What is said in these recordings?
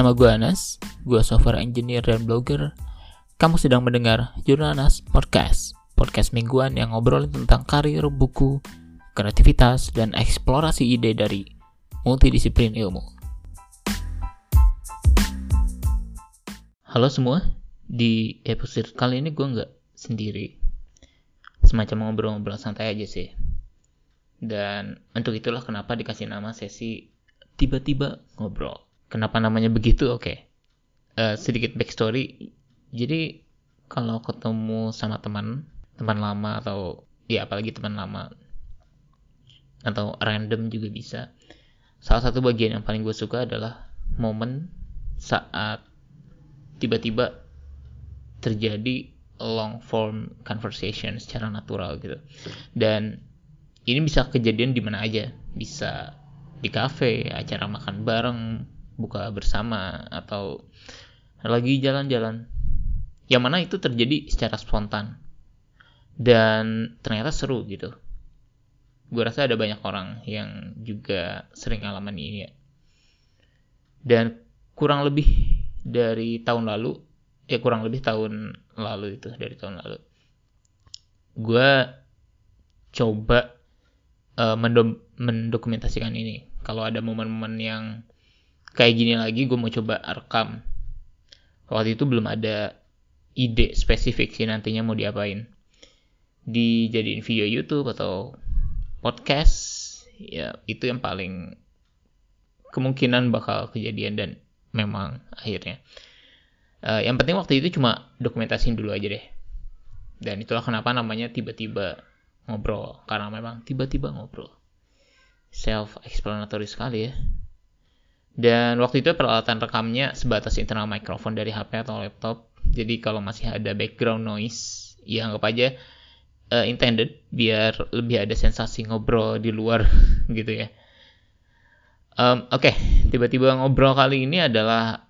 Nama gue Anas, gue software engineer dan blogger. Kamu sedang mendengar Jurnanas Podcast, podcast mingguan yang ngobrolin tentang karir, buku, kreativitas, dan eksplorasi ide dari multidisiplin ilmu. Halo semua, di episode kali ini gue nggak sendiri. Semacam ngobrol-ngobrol santai aja sih. Dan untuk itulah kenapa dikasih nama sesi tiba-tiba ngobrol. Kenapa namanya begitu? Oke. Okay. Uh, sedikit backstory. Jadi kalau ketemu sama teman, teman lama atau ya apalagi teman lama atau random juga bisa. Salah satu bagian yang paling gue suka adalah momen saat tiba-tiba terjadi long form conversation secara natural gitu. Dan ini bisa kejadian di mana aja. Bisa di cafe, acara makan bareng, buka bersama atau lagi jalan-jalan. Yang mana itu terjadi secara spontan. Dan ternyata seru gitu. Gue rasa ada banyak orang yang juga sering ngalamin ini ya. Dan kurang lebih dari tahun lalu ya kurang lebih tahun lalu itu dari tahun lalu. Gue coba uh, mendokumentasikan ini. Kalau ada momen-momen yang kayak gini lagi gue mau coba rekam waktu itu belum ada ide spesifik sih nantinya mau diapain. Dijadiin video YouTube atau podcast ya itu yang paling kemungkinan bakal kejadian dan memang akhirnya. Uh, yang penting waktu itu cuma dokumentasiin dulu aja deh. Dan itulah kenapa namanya tiba-tiba ngobrol. Karena memang tiba-tiba ngobrol. Self explanatory sekali ya dan waktu itu peralatan rekamnya sebatas internal microphone dari HP atau laptop. Jadi kalau masih ada background noise, ya anggap aja uh, intended biar lebih ada sensasi ngobrol di luar gitu ya. Um, Oke, okay. tiba-tiba ngobrol kali ini adalah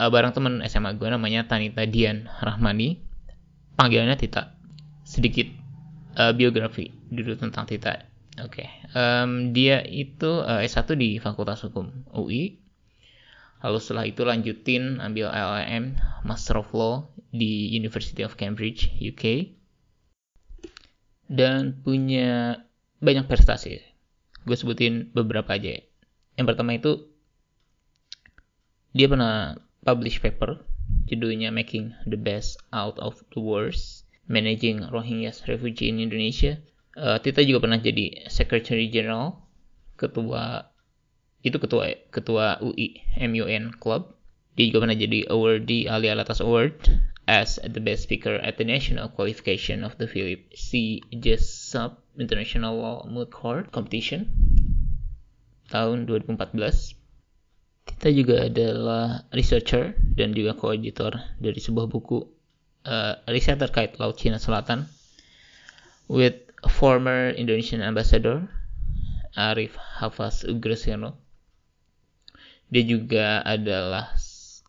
uh, bareng temen SMA gue namanya Tanita Dian Rahmani. Panggilannya Tita. Sedikit uh, biografi dulu tentang Tita. Oke, okay. um, dia itu uh, S1 di Fakultas Hukum UI. Lalu setelah itu lanjutin ambil LLM Master of Law di University of Cambridge, UK. Dan punya banyak prestasi. Gue sebutin beberapa aja. Yang pertama itu dia pernah publish paper judulnya Making the Best Out of the Worst, Managing Rohingyas Refugee in Indonesia uh, Tita juga pernah jadi Secretary General ketua itu ketua ketua UI MUN Club dia juga pernah jadi awardee Ali Alatas Award as the best speaker at the national qualification of the Philip C. Jessup International Law Moot Court Competition tahun 2014 Tita juga adalah researcher dan juga co-editor dari sebuah buku uh, riset terkait Laut Cina Selatan with former Indonesian ambassador Arif Hafaz Ugreseno. Dia juga adalah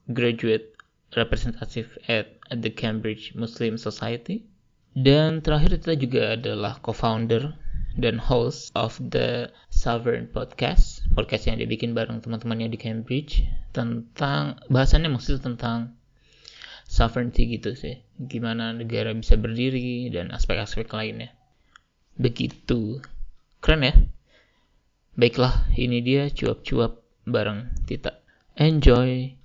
graduate representative at the Cambridge Muslim Society. Dan terakhir kita juga adalah co-founder dan host of the Sovereign Podcast, podcast yang dia bikin bareng teman-temannya di Cambridge tentang bahasannya maksudnya tentang sovereignty gitu sih, gimana negara bisa berdiri dan aspek-aspek lainnya. Begitu. Keren ya? Baiklah, ini dia cuap-cuap bareng Tita. Enjoy!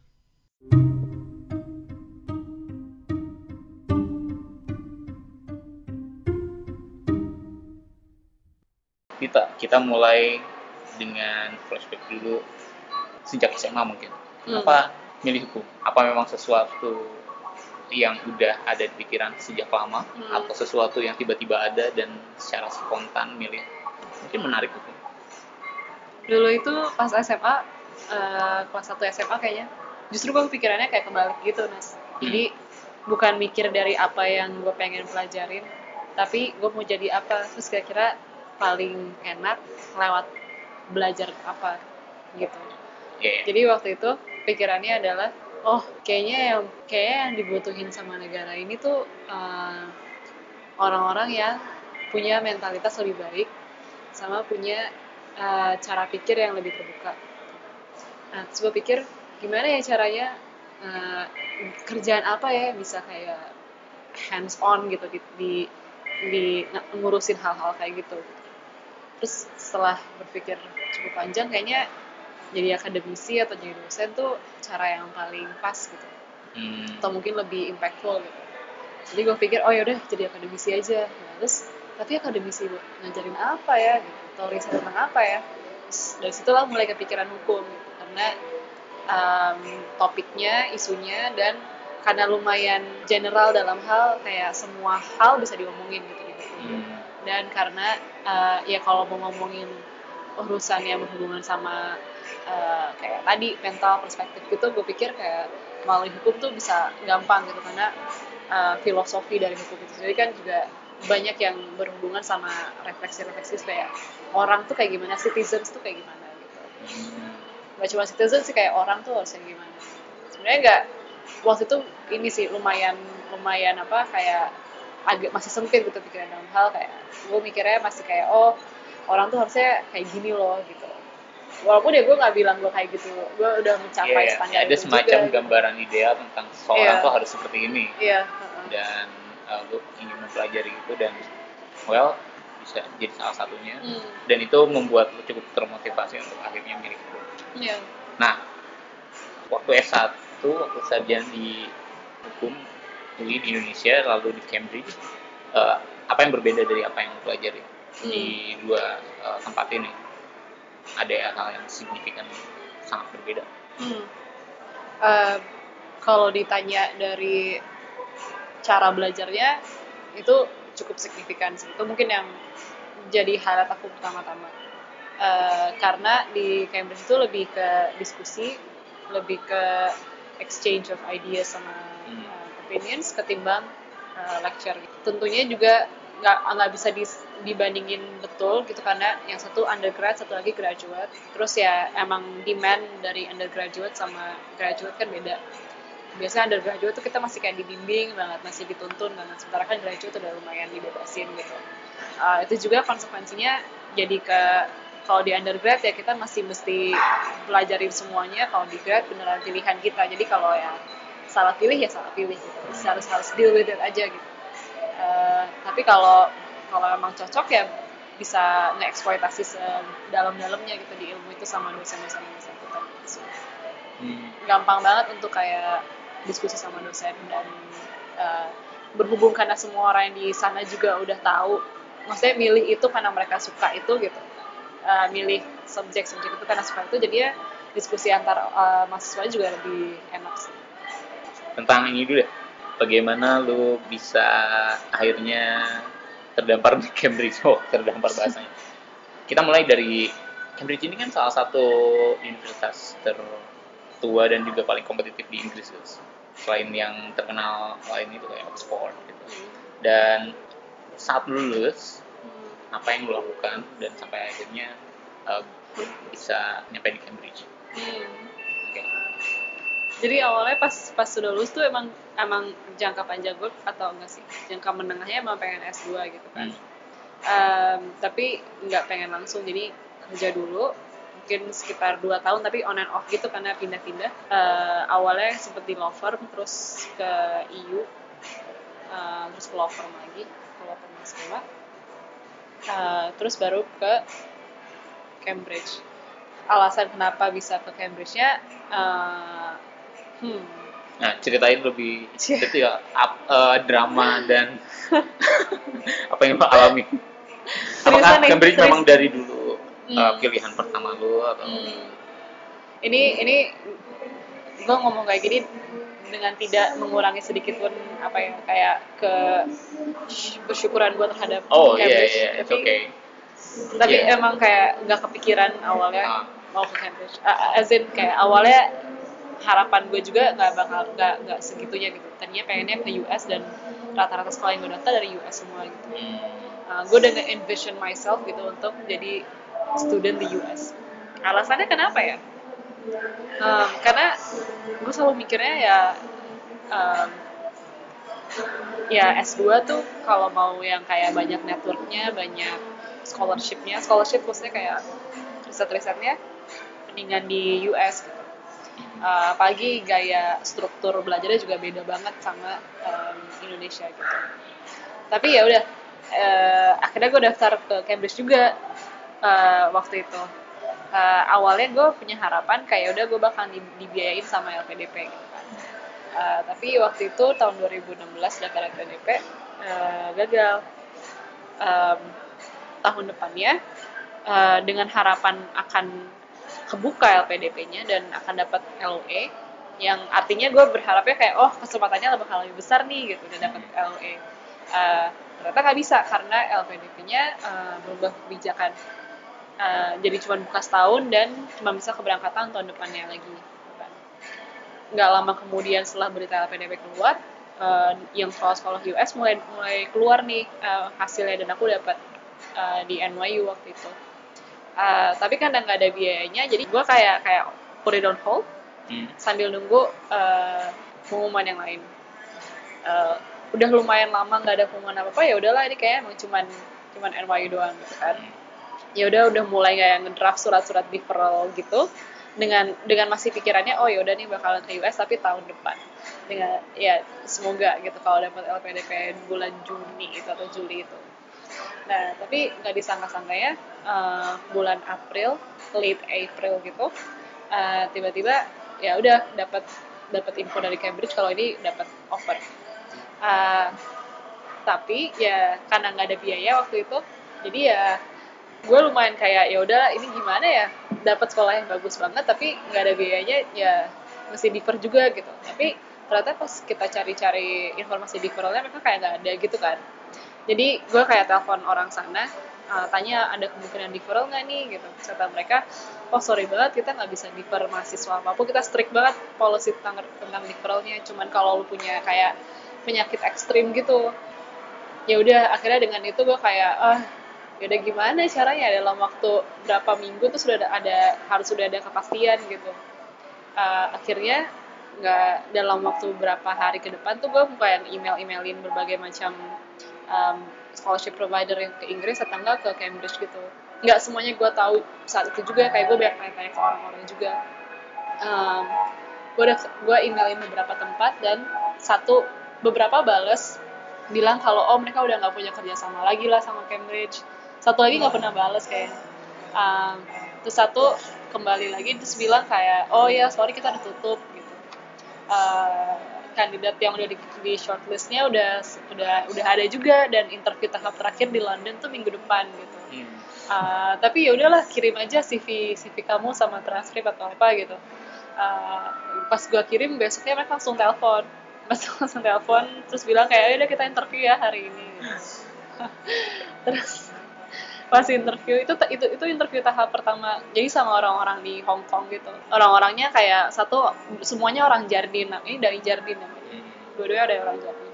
Tita, kita mulai dengan flashback dulu sejak SMA mungkin. Kenapa hmm. milih hukum? Apa memang sesuatu yang udah ada di pikiran sejak lama hmm. atau sesuatu yang tiba-tiba ada dan secara spontan milih mungkin menarik itu dulu itu pas SMA uh, eh, kelas 1 SMA kayaknya justru gue pikirannya kayak kebalik gitu Nas hmm. jadi bukan mikir dari apa yang gue pengen pelajarin tapi gue mau jadi apa terus kira-kira paling enak lewat belajar apa gitu yeah. jadi waktu itu pikirannya adalah oh kayaknya yang kayak yang dibutuhin sama negara ini tuh eh, orang-orang yang punya mentalitas lebih baik sama punya uh, cara pikir yang lebih terbuka. Nah, terus gue pikir gimana ya caranya uh, kerjaan apa ya bisa kayak hands on gitu di, di, di ngurusin hal-hal kayak gitu terus setelah berpikir cukup panjang kayaknya jadi akademisi atau jadi dosen tuh cara yang paling pas gitu. Hmm. atau mungkin lebih impactful gitu. Jadi gue pikir oh yaudah jadi akademisi aja. Nah, terus tapi akademisi ngajarin apa ya? Gitu. Atau riset tentang apa ya? Terus dari situlah mulai kepikiran hukum. Gitu karena um, topiknya isunya dan karena lumayan general dalam hal kayak semua hal bisa diomongin gitu gitu hmm. Dan karena uh, ya kalau mau ngomongin urusan yang berhubungan sama uh, kayak tadi mental perspektif gitu gue pikir kayak melalui hukum tuh bisa gampang gitu karena uh, filosofi dari hukum itu sendiri kan juga banyak yang berhubungan sama refleksi-refleksi kayak orang tuh kayak gimana citizens tuh kayak gimana gitu. Gak cuma citizens sih kayak orang tuh harusnya gimana. Sebenarnya nggak waktu itu ini sih lumayan lumayan apa kayak agak masih sempit gitu pikiran dalam hal kayak gue mikirnya masih kayak oh orang tuh harusnya kayak gini loh gitu walaupun ya gue nggak bilang gue kayak gitu gue udah mencapai yeah, standar ada semacam juga, gambaran gitu. ideal tentang seorang yeah. tuh harus seperti ini yeah. uh-huh. dan uh, gue ingin mempelajari itu dan well bisa jadi salah satunya hmm. dan itu membuat lo cukup termotivasi untuk akhirnya milik itu yeah. nah waktu S1 waktu sarjana di hukum UI di Indonesia lalu di Cambridge uh, apa yang berbeda dari apa yang pelajari hmm. di dua uh, tempat ini ada ya hal yang signifikan sangat berbeda hmm. uh, kalau ditanya dari cara belajarnya itu cukup signifikan sih itu mungkin yang jadi highlight aku pertama-tama uh, karena di Cambridge itu lebih ke diskusi lebih ke exchange of ideas sama hmm opinions ketimbang uh, lecture. Tentunya juga nggak nggak bisa dibandingin betul gitu karena yang satu undergrad satu lagi graduate. Terus ya emang demand dari undergraduate sama graduate kan beda. Biasanya undergraduate tuh kita masih kayak dibimbing banget masih dituntun banget. Sementara kan graduate udah lumayan dibebasin gitu. Uh, itu juga konsekuensinya jadi ke kalau di undergrad ya kita masih mesti pelajarin semuanya. Kalau di grad beneran pilihan kita. Jadi kalau ya salah pilih ya salah pilih gitu. Harus harus deal with it aja gitu uh, tapi kalau kalau emang cocok ya bisa ngeeksploitasi sedalam-dalamnya gitu di ilmu itu sama dosen-dosen yang bersangkutan gitu. hmm. gampang banget untuk kayak diskusi sama dosen dan uh, berhubung karena semua orang yang di sana juga udah tahu maksudnya milih itu karena mereka suka itu gitu uh, milih subjek-subjek itu karena suka itu jadi ya diskusi antar uh, mahasiswa juga lebih enak sih tentang ini dulu deh bagaimana lu bisa akhirnya terdampar di Cambridge? Oh terdampar bahasanya. Kita mulai dari Cambridge ini kan salah satu universitas tertua dan juga paling kompetitif di Inggris selain yang terkenal lain itu kayak Oxford gitu. Dan saat lulus apa yang lu lakukan dan sampai akhirnya uh, bisa nyampe di Cambridge? Hmm. Jadi awalnya pas pas sudah lulus tuh emang emang jangka panjang gue atau enggak sih? Jangka menengahnya emang pengen S2 gitu kan. Hmm. um, tapi nggak pengen langsung. Jadi kerja dulu mungkin sekitar 2 tahun tapi on and off gitu karena pindah-pindah. Uh, awalnya sempet di law firm terus ke EU uh, terus ke law firm lagi ke law firm sekolah. Uh, terus baru ke Cambridge. Alasan kenapa bisa ke Cambridge-nya uh, Hmm. Nah, ceritain lebih itu ya up, uh, drama dan apa yang lo alami. Apakah Cambridge memang dari dulu hmm. uh, pilihan pertama lo atau? Hmm. Ini ini gue ngomong kayak gini dengan tidak mengurangi sedikit pun apa ya kayak ke bersyukuran gue terhadap oh, iya, Cambridge. Iya, it's tapi, okay. Tapi yeah. emang kayak nggak kepikiran awalnya uh. mau ke Cambridge. Uh, as in kayak awalnya harapan gue juga nggak bakal nggak nggak segitunya gitu. Tadinya pengennya ke US dan rata-rata sekolah yang gue daftar dari US semua gitu. Uh, gue udah nge-envision myself gitu untuk jadi student di US alasannya kenapa ya? Um, karena gue selalu mikirnya ya um, ya S2 tuh kalau mau yang kayak banyak networknya banyak scholarshipnya scholarship maksudnya kayak riset-risetnya mendingan di US gitu uh, apalagi gaya struktur belajarnya juga beda banget sama um, Indonesia gitu. Tapi ya udah uh, akhirnya gue daftar ke Cambridge juga uh, waktu itu. Uh, awalnya gue punya harapan kayak udah gue bakal dibiayain sama LPDP gitu kan. Uh, tapi waktu itu tahun 2016 daftar LPDP uh, gagal. Um, tahun depannya uh, dengan harapan akan kebuka LPDP-nya dan akan dapat LOE yang artinya gue berharapnya kayak oh kesempatannya lebih lebih besar nih gitu. Udah dapat LOE uh, ternyata nggak bisa karena LPDP-nya uh, berubah kebijakan. Uh, jadi cuma buka setahun dan cuma bisa keberangkatan tahun depannya lagi. Nggak lama kemudian setelah berita LPDP keluar uh, yang sekolah-sekolah US mulai mulai keluar nih uh, hasilnya. Dan aku dapat uh, di NYU waktu itu uh, tapi kan nggak ada biayanya jadi gue kayak kayak put it on hold hmm. sambil nunggu uh, pengumuman yang lain. Uh, udah lumayan lama nggak ada pengumuman apa apa ya udahlah ini kayak emang cuman cuman NYU doang gitu kan. Ya udah udah mulai kayak ngedraft surat-surat deferral gitu dengan dengan masih pikirannya oh ya udah nih bakalan ke US tapi tahun depan. Dengan ya semoga gitu kalau dapat LPDP bulan Juni itu atau Juli itu nah tapi nggak disangka-sangka ya uh, bulan April late April gitu uh, tiba-tiba ya udah dapat dapat info dari Cambridge kalau ini dapat offer. Uh, tapi ya karena nggak ada biaya waktu itu jadi ya gue lumayan kayak ya udah ini gimana ya? Dapat sekolah yang bagus banget tapi nggak ada biayanya ya mesti defer juga gitu. Tapi ternyata pas kita cari-cari informasi deferralnya mereka kayak nggak ada gitu kan jadi gue kayak telepon orang sana uh, tanya ada kemungkinan deferral nggak nih? Gitu. Kata mereka oh sorry banget kita nggak bisa defer mahasiswa apa pun kita strict banget policy tentang tentang deferralnya cuman kalau lu punya kayak penyakit ekstrim gitu ya udah. Akhirnya dengan itu gue kayak ah ya udah gimana caranya? Dalam waktu berapa minggu tuh sudah ada, ada harus sudah ada kepastian gitu. Uh, akhirnya nggak dalam waktu berapa hari ke depan tuh gue kayak email emailin berbagai macam um, scholarship provider yang ke Inggris atau enggak ke Cambridge gitu. Nggak semuanya gue tahu saat itu juga kayak gue banyak tanya-tanya ke orang-orang juga. Um, gue udah gue emailin beberapa tempat dan satu beberapa bales bilang kalau oh mereka udah nggak punya kerjasama lagi lah sama Cambridge. Satu lagi nggak pernah bales kayak um, terus satu kembali lagi terus bilang kayak oh ya sorry kita udah gitu. Uh, kandidat yang udah di, di shortlistnya udah udah udah ada juga dan interview tahap terakhir di London tuh minggu depan gitu. Uh, tapi ya udahlah kirim aja CV CV kamu sama transkrip atau apa gitu. Uh, pas gua kirim besoknya mereka langsung telepon. Pas langsung telepon terus bilang kayak udah kita interview ya hari ini. Terus pas interview itu itu itu interview tahap pertama jadi sama orang-orang di Hong Kong gitu. Orang-orangnya kayak satu semuanya orang Jardin ini dari Jardin namanya. Dua-duanya ada orang Jardin.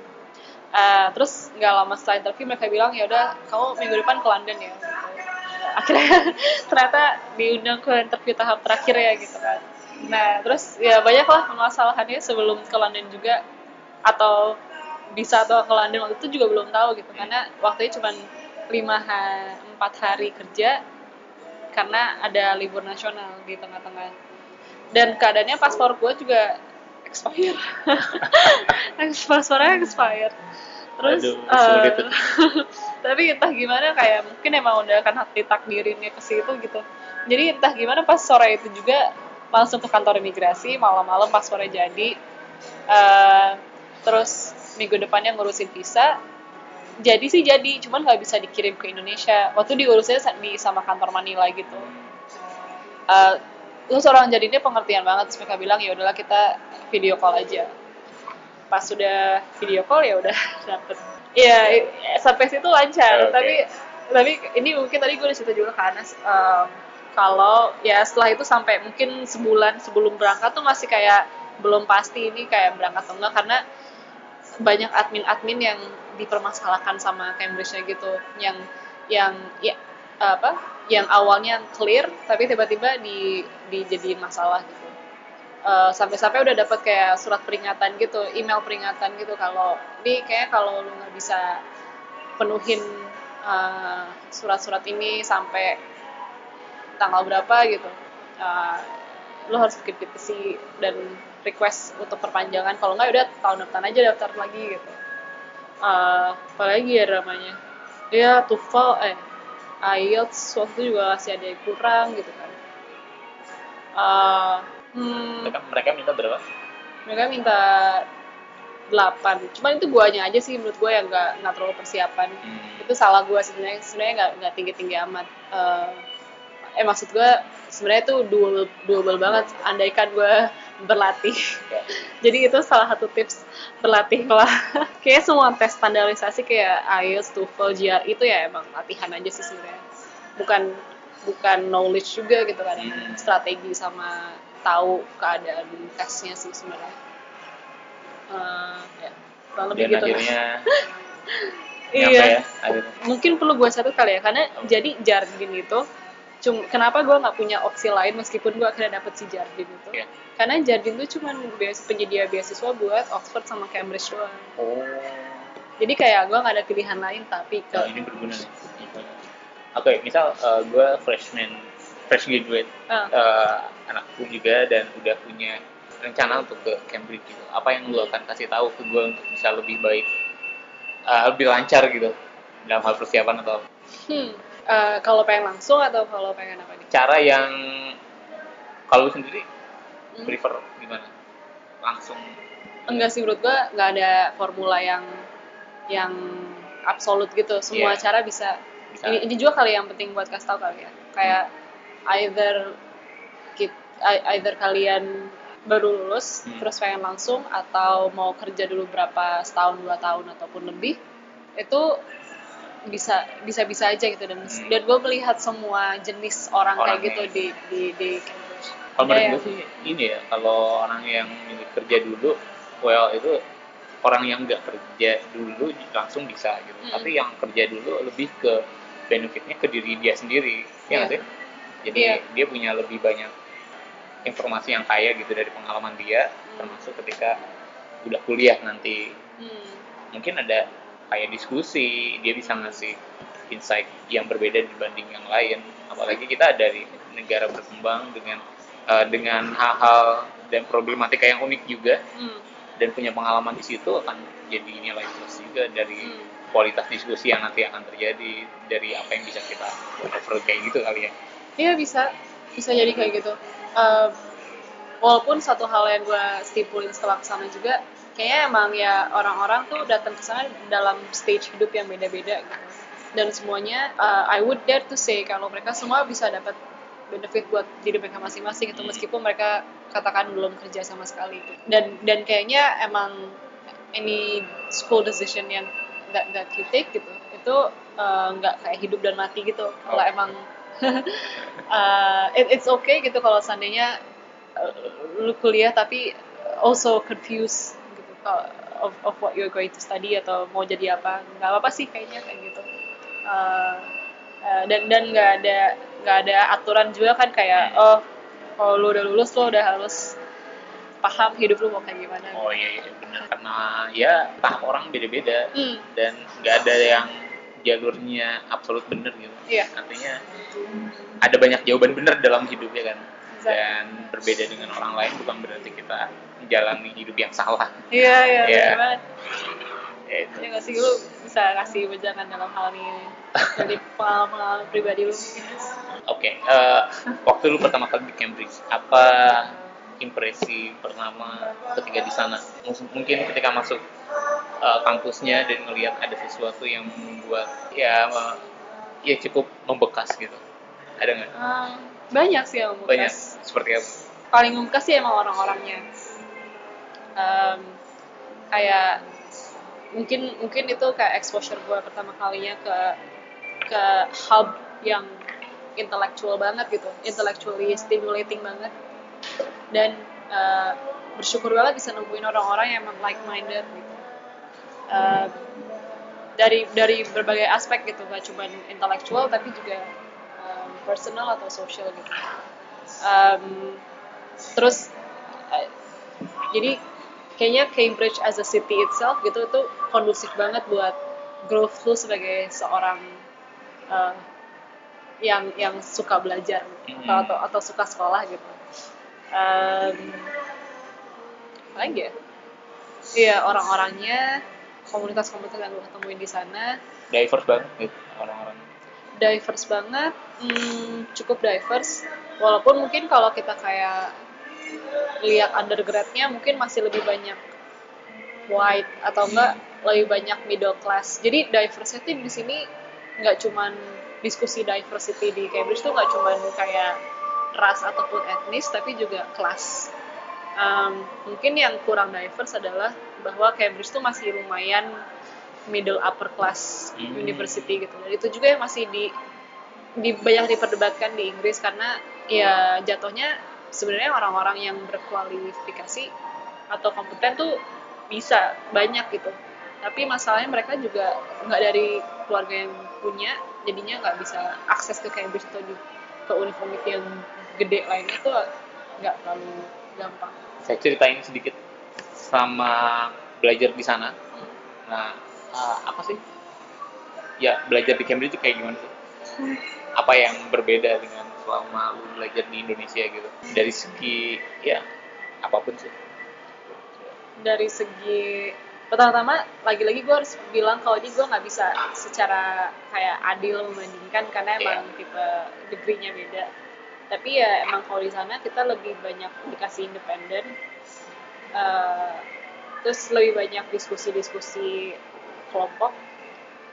Uh, terus nggak lama setelah interview mereka bilang ya udah kamu minggu depan ke London ya. Akhirnya ternyata diundang ke interview tahap terakhir ya gitu kan. Nah terus ya banyak lah permasalahannya sebelum ke London juga atau bisa atau ke London waktu itu juga belum tahu gitu. Karena waktu itu lima empat hari kerja karena ada libur nasional di tengah-tengah. Dan keadaannya paspor gue juga expire. Paspornya expire. Terus Aduh, uh, tapi entah gimana kayak mungkin emang udah kan hati takdirinnya ke situ gitu. Jadi entah gimana pas sore itu juga langsung ke kantor imigrasi malam-malam paspornya jadi. Uh, terus minggu depannya ngurusin visa jadi sih jadi cuman nggak bisa dikirim ke Indonesia. Waktu diurusnya di sama kantor Manila gitu. Uh, terus orang jadinya pengertian banget terus mereka bilang ya udahlah kita video call aja. Pas sudah video call ya udah dapet. Ya sampai situ lancar. Okay. tapi tapi ini mungkin tadi gue udah cerita juga ke Anas um, kalau ya setelah itu sampai mungkin sebulan sebelum berangkat tuh masih kayak belum pasti ini kayak berangkat atau enggak karena banyak admin-admin yang dipermasalahkan sama Cambridge-nya gitu. Yang yang ya apa yang awalnya clear tapi tiba-tiba di dijadiin masalah gitu. Uh, sampai-sampai udah dapat kayak surat peringatan gitu email peringatan gitu kalau ini kayak kalau lu nggak bisa penuhin uh, surat-surat ini sampai tanggal berapa gitu uh, lo harus bikin petisi dan request untuk perpanjangan. Kalau nggak ya udah tahun depan aja daftar lagi gitu uh, apalagi ya dramanya? Ya TOEFL eh IELTS waktu juga masih ada yang kurang gitu kan. Uh, hmm, mereka, mereka minta berapa? Mereka minta 8 cuman itu guanya aja sih menurut gue yang nggak nggak terlalu persiapan. Hmm. itu salah gue sebenarnya sebenarnya nggak nggak tinggi tinggi amat. Eh, eh maksud gue sebenarnya itu doable doable banget. Andaikan gue berlatih. Jadi itu salah satu tips berlatih lah. Kayak semua tes standarisasi kayak IELTS, TOEFL, GR itu ya emang latihan aja sih sebenarnya. Bukan bukan knowledge juga gitu kan. Hmm. strategi sama tahu keadaan tesnya sih sebenarnya. Eh, ya kurang lebih dan gitu akhirnya iya. ya akhirnya. Mungkin perlu gue satu kali ya karena Oh. jadi Jardin itu cum kenapa gue nggak punya opsi lain meskipun gue akhirnya dapet si Jardin itu Iya. karena Jardin itu cuma beas- penyedia beasiswa buat Oxford sama Cambridge doang oh jadi kayak gue nggak ada pilihan lain tapi ke Nah, ini berguna nih. Oke, misal uh, gue freshman, fresh graduate, Ah. uh, anakku juga dan udah punya rencana untuk ke Cambridge gitu. Apa yang lo akan kasih tahu ke gue untuk bisa lebih baik, uh, lebih lancar gitu dalam hal persiapan atau hmm, eh, kalau pengen langsung atau kalau pengen apa nih cara yang kalau lu sendiri Hmm. prefer gimana? Langsung enggak sih menurut gue nggak ada formula yang yang absolut gitu semua Iya. cara bisa bisa ini, ini juga kali yang penting buat kasih tahu kali ya kayak either kit- ei- either kalian baru lulus Hmm. terus pengen langsung atau mau kerja dulu berapa setahun dua tahun ataupun lebih itu bisa bisa bisa aja gitu dan Hmm. dan gue melihat semua jenis orang, kayak Orangnya. gitu di di di Cambridge Kalau menurut gue sih ini ya, kalau orang yang kerja dulu, well itu orang yang nggak kerja dulu langsung bisa gitu. Mm. Tapi yang kerja dulu lebih ke benefitnya ke diri dia sendiri, ya Iya. sih? Jadi Iya. dia punya lebih banyak informasi yang kaya gitu dari pengalaman dia, Hmm. termasuk ketika udah kuliah nanti Hmm. mungkin ada kayak diskusi, dia bisa ngasih insight yang berbeda dibanding yang lain. Apalagi kita dari negara berkembang dengan uh, dengan hal-hal dan problematika yang unik juga Hmm. dan punya pengalaman di situ akan jadi nilai plus juga dari Hmm. kualitas diskusi yang nanti akan terjadi dari apa yang bisa kita cover kayak gitu kali ya. Iya bisa, bisa jadi kayak gitu. Eh, walaupun satu hal yang gue stipulin setelah ke sana juga, kayaknya emang ya orang-orang tuh datang ke sana dalam stage hidup yang beda-beda gitu. Dan semuanya, eh, I would dare to say kalau mereka semua bisa dapat benefit buat diri mereka masing-masing gitu, meskipun mereka katakan belum kerja sama sekali. gitu. Dan dan kayaknya emang any school decision yang that, that you take gitu, itu eh, nggak kayak hidup dan mati gitu. Kalau Oh. emang uh, it- it's okay gitu kalau seandainya uh, lu kuliah tapi also confused kalau- of, of what you're going to study atau mau jadi apa nggak apa-apa sih kayaknya kayak gitu Uh, uh, dan dan nggak ada nggak ada aturan juga kan kayak Hmm. oh kalau lu udah lulus lu udah harus paham hidup lu mau kayak gimana Oh iya, iya benar karena ya tahap orang beda-beda Hmm, dan nggak ada yang jalurnya absolut bener gitu. iya Artinya ada banyak jawaban benar dalam hidup ya kan. Exactly. Dan berbeda dengan orang lain bukan berarti kita menjalani hidup yang salah. iya iya Iya. banget Ya, itu. ya nggak sih lu bisa kasih wejangan dalam hal ini dari pengalaman pribadi lu mungkin Oke, eh, waktu lu pertama kali di Cambridge, apa impresi pertama ketika di sana? Mungkin ketika masuk eh, kampusnya dan ngelihat ada sesuatu yang membuat ya me- ya cukup membekas gitu. Ada nggak? Ah, banyak sih yang Banyak. membekas. Seperti apa? Paling membekas sih emang orang-orangnya. Em, kayak mungkin mungkin itu kayak exposure gue pertama kalinya ke ke hub yang intellectual banget gitu, intellectually stimulating banget. Dan eh, bersyukur banget bisa nemuin orang-orang yang emang like minded gitu. Eh, dari dari berbagai aspek gitu, gak cuma intelektual tapi juga em, personal atau social gitu. Um, terus eh, jadi kayaknya Cambridge as a city itself gitu itu kondusif banget buat growth lu sebagai seorang eh, yang yang suka belajar Hmm. atau, atau atau suka sekolah gitu. um, lagi ya iya orang-orangnya komunitas-komunitas yang gue ketemuin di sana diverse banget gitu orang-orang diverse banget hmm, cukup diverse walaupun mungkin kalau kita kayak lihat undergradnya mungkin masih lebih banyak white atau enggak lebih banyak middle class. Jadi diversity di sini nggak cuman diskusi diversity di Cambridge tuh nggak cuman kayak ras ataupun etnis tapi juga kelas um, mungkin yang kurang diverse adalah bahwa Cambridge tuh masih lumayan middle upper class Hmm. university gitu. Dan itu juga yang masih di, di banyak diperdebatkan di Inggris karena ya jatuhnya sebenarnya orang-orang yang berkualifikasi atau kompeten tuh bisa banyak gitu. Tapi masalahnya mereka juga nggak dari keluarga yang punya jadinya nggak bisa akses ke Cambridge atau ke univ-univ yang gede lainnya tuh nggak terlalu gampang. Saya ceritain sedikit sama belajar di sana. Nah eh, apa sih? Ya belajar di Cambridge itu kayak gimana sih? Apa yang berbeda dengan selama lu belajar di Indonesia gitu. Dari segi ya apa pun sih. Dari segi pertama-tama lagi-lagi gue harus bilang kalau ini gue nggak bisa secara kayak adil membandingkan karena emang tipe degree-nya beda. Tapi ya emang kalau di sana kita lebih banyak dikasih independen Eh, terus lebih banyak diskusi-diskusi kelompok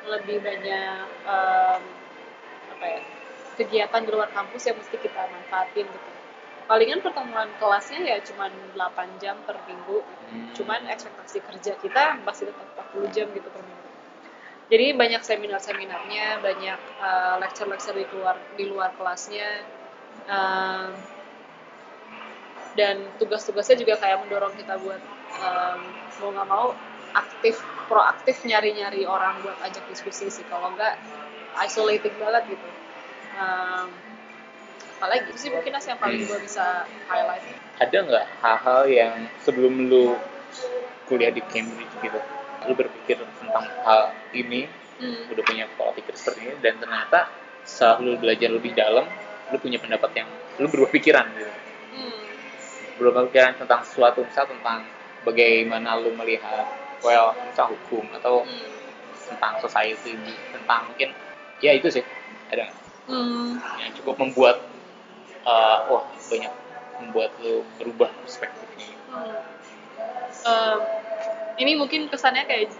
lebih banyak em, apa ya kegiatan di luar kampus yang mesti kita manfaatin gitu. Palingan pertemuan kelasnya ya cuman 8 jam per minggu. Hmm. cuman ekspektasi kerja kita masih tetap 40 jam gitu per minggu. Jadi banyak seminar-seminarnya banyak uh, lecture-lecture di luar di luar kelasnya Um, dan tugas-tugasnya juga kayak mendorong kita buat um, mau nggak mau aktif proaktif nyari-nyari orang buat ajak diskusi sih. Kalau nggak isolating banget gitu um, apalagi itu sih mungkin As, yang paling gue bisa highlight ada nggak hal-hal yang sebelum lu kuliah di Cambridge gitu lu berpikir tentang hal ini Hmm. udah punya pola pikir seperti ini dan ternyata setelah lu belajar lebih dalam lu punya pendapat yang lu berubah pikiran gitu Hmm. berubah pikiran tentang sesuatu misal tentang bagaimana lu melihat well misal hukum atau Hmm. tentang society tentang mungkin ya itu sih ada? Hmm. yang cukup membuat uh, wah banyak membuat lu berubah perspektifnya Hmm. Em, ini mungkin kesannya kayak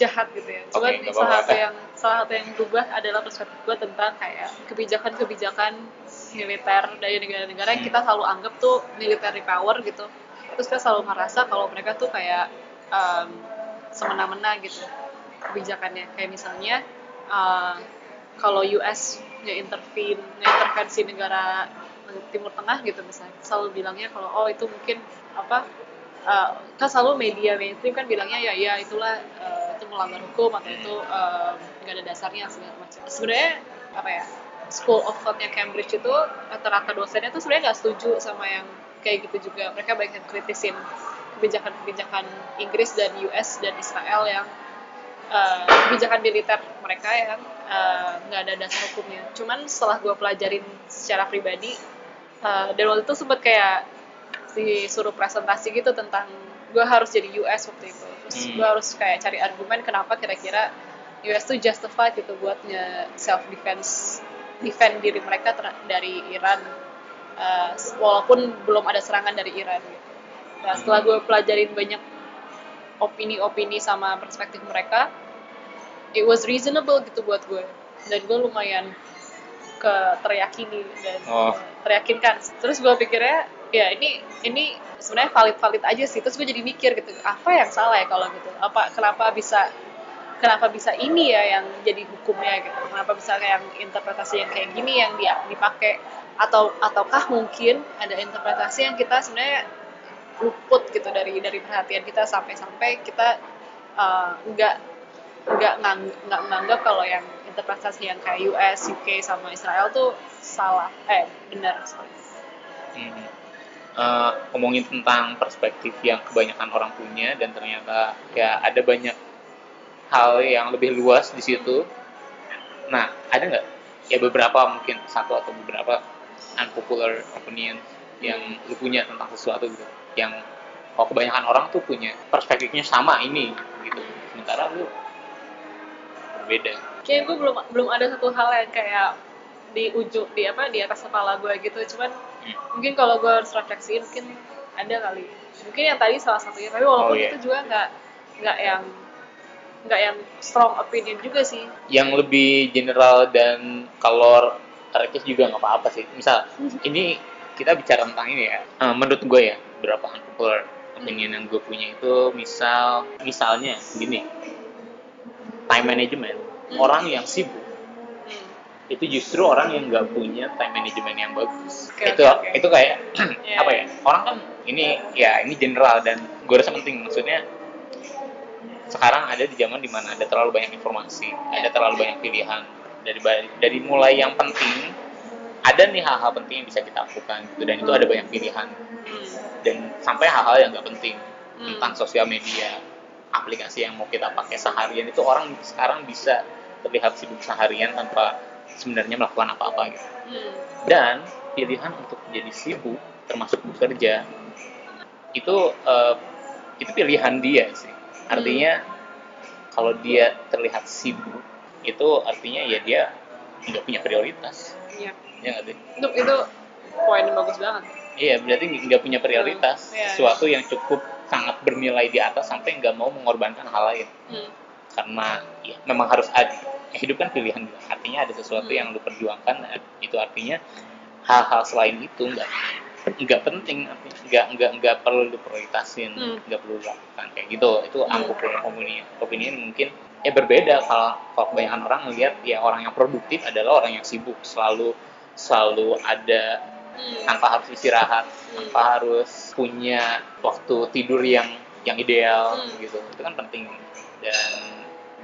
jahat gitu ya. Cuman nggak salah satu yang salah satu yang berubah adalah perspektif gue tentang kayak kebijakan-kebijakan militer dari negara-negara yang kita selalu anggap tuh military power gitu. Terus kita selalu ngerasa kalau mereka tuh kayak em, semena-mena gitu kebijakannya. Kayak misalnya eh, kalau US nge-intervene, nge-intervensi negara Timur Tengah gitu misalnya, selalu bilangnya kalau oh itu mungkin apa uh, kan selalu media mainstream kan bilangnya ya ya itulah uh, itu melanggar hukum atau itu um, nggak ada dasarnya segala macam. Sebenarnya apa ya School of Thought-nya Cambridge itu rata-rata dosennya tuh sebenarnya nggak setuju sama yang kayak gitu juga. Mereka banyak yang kritisin kebijakan-kebijakan Inggris dan US dan Israel yang uh, kebijakan militer mereka yang uh, nggak ada dasar hukumnya. Cuman setelah gue pelajarin secara pribadi, uh, dan waktu itu sempet kayak disuruh presentasi gitu tentang gue harus jadi US waktu itu. Terus Hmm. gue harus kayak cari argumen kenapa kira-kira US tuh justified gitu buat nge self defense defend diri mereka dari Iran uh, walaupun belum ada serangan dari Iran gitu. Nah, setelah gue pelajarin banyak opini-opini sama perspektif mereka, it was reasonable gitu buat gue. Dan gue lumayan ke teryakini dan Oh. teryakinkan. Terus gue pikirnya, ya ini ini sebenarnya valid-valid aja sih. Terus gue jadi mikir gitu, apa yang salah ya kalau gitu? Apa kenapa bisa kenapa bisa ini ya yang jadi hukumnya gitu? Kenapa bisa yang interpretasi yang kayak gini yang dia dipakai? Atau ataukah mungkin ada interpretasi yang kita sebenarnya luput gitu dari dari perhatian kita sampai-sampai kita uh, nggak nggak nggak menganggap kalau yang interpretasi yang kayak US, UK sama Israel tuh salah eh benar sorry. Hmm. Eh, ngomongin tentang perspektif yang kebanyakan orang punya dan ternyata ya ada banyak hal yang lebih luas di situ. Nah, ada nggak ya beberapa mungkin satu atau beberapa unpopular opinion yang lu punya tentang sesuatu gitu. Yang kalau kebanyakan orang tuh punya perspektifnya sama ini gitu. Sementara lu berbeda. Kayak gue belum belum ada satu hal yang kayak di ujung di apa di atas kepala gue gitu. Cuman Hmm. mungkin kalau gue harus refleksi mungkin ada kali. Mungkin yang tadi salah satunya. Tapi walaupun Oh, iya. itu juga nggak nggak yang nggak yang strong opinion juga sih. Yang lebih general dan kalau receh juga nggak apa-apa sih. Misal ini kita bicara tentang ini ya. Eh, menurut gue ya berapa unpopular opinion yang gue punya itu misal misalnya gini. Time management. Orang yang sibuk Hmm. itu justru orang yang nggak punya time management yang bagus. Oke, itu oke, oke. itu kayak Iya, apa ya iya. orang kan ini ya ini general dan gue rasa penting. Maksudnya sekarang ada di zaman di mana ada terlalu banyak informasi ada terlalu banyak pilihan. Dari dari mulai yang penting ada nih hal-hal penting yang bisa kita lakukan gitu dan itu ada banyak pilihan Hmm. dan sampai hal-hal yang nggak penting Hmm. tentang sosial media aplikasi yang mau kita pakai seharian itu orang sekarang bisa terlihat sibuk seharian tanpa sebenarnya melakukan apa-apa gitu Hmm. dan pilihan untuk jadi sibuk termasuk bekerja itu eh, itu pilihan dia sih artinya kalau dia terlihat sibuk itu artinya ya dia nggak punya prioritas Iya. Ya nggak sih itu itu poin yang bagus banget iya berarti nggak punya prioritas Hmm, iya. sesuatu yang cukup sangat bernilai di atas sampai nggak mau mengorbankan hal lain Hmm. karena ya, memang harus ada hidup kan pilihan artinya ada sesuatu Hmm. yang lu perjuangkan nah, itu artinya hal-hal selain itu nggak nggak penting nggak nggak nggak perlu lu prioritasin Hmm. nggak perlu lu lakukan kayak gitu itu Hmm. unpopular opinion opinion mungkin ya berbeda kalau kalau kebanyakan orang melihat ya orang yang produktif adalah orang yang sibuk selalu selalu ada Hmm. tanpa harus istirahat Hmm. tanpa harus punya waktu tidur yang yang ideal Hmm. gitu. Itu kan penting. Dan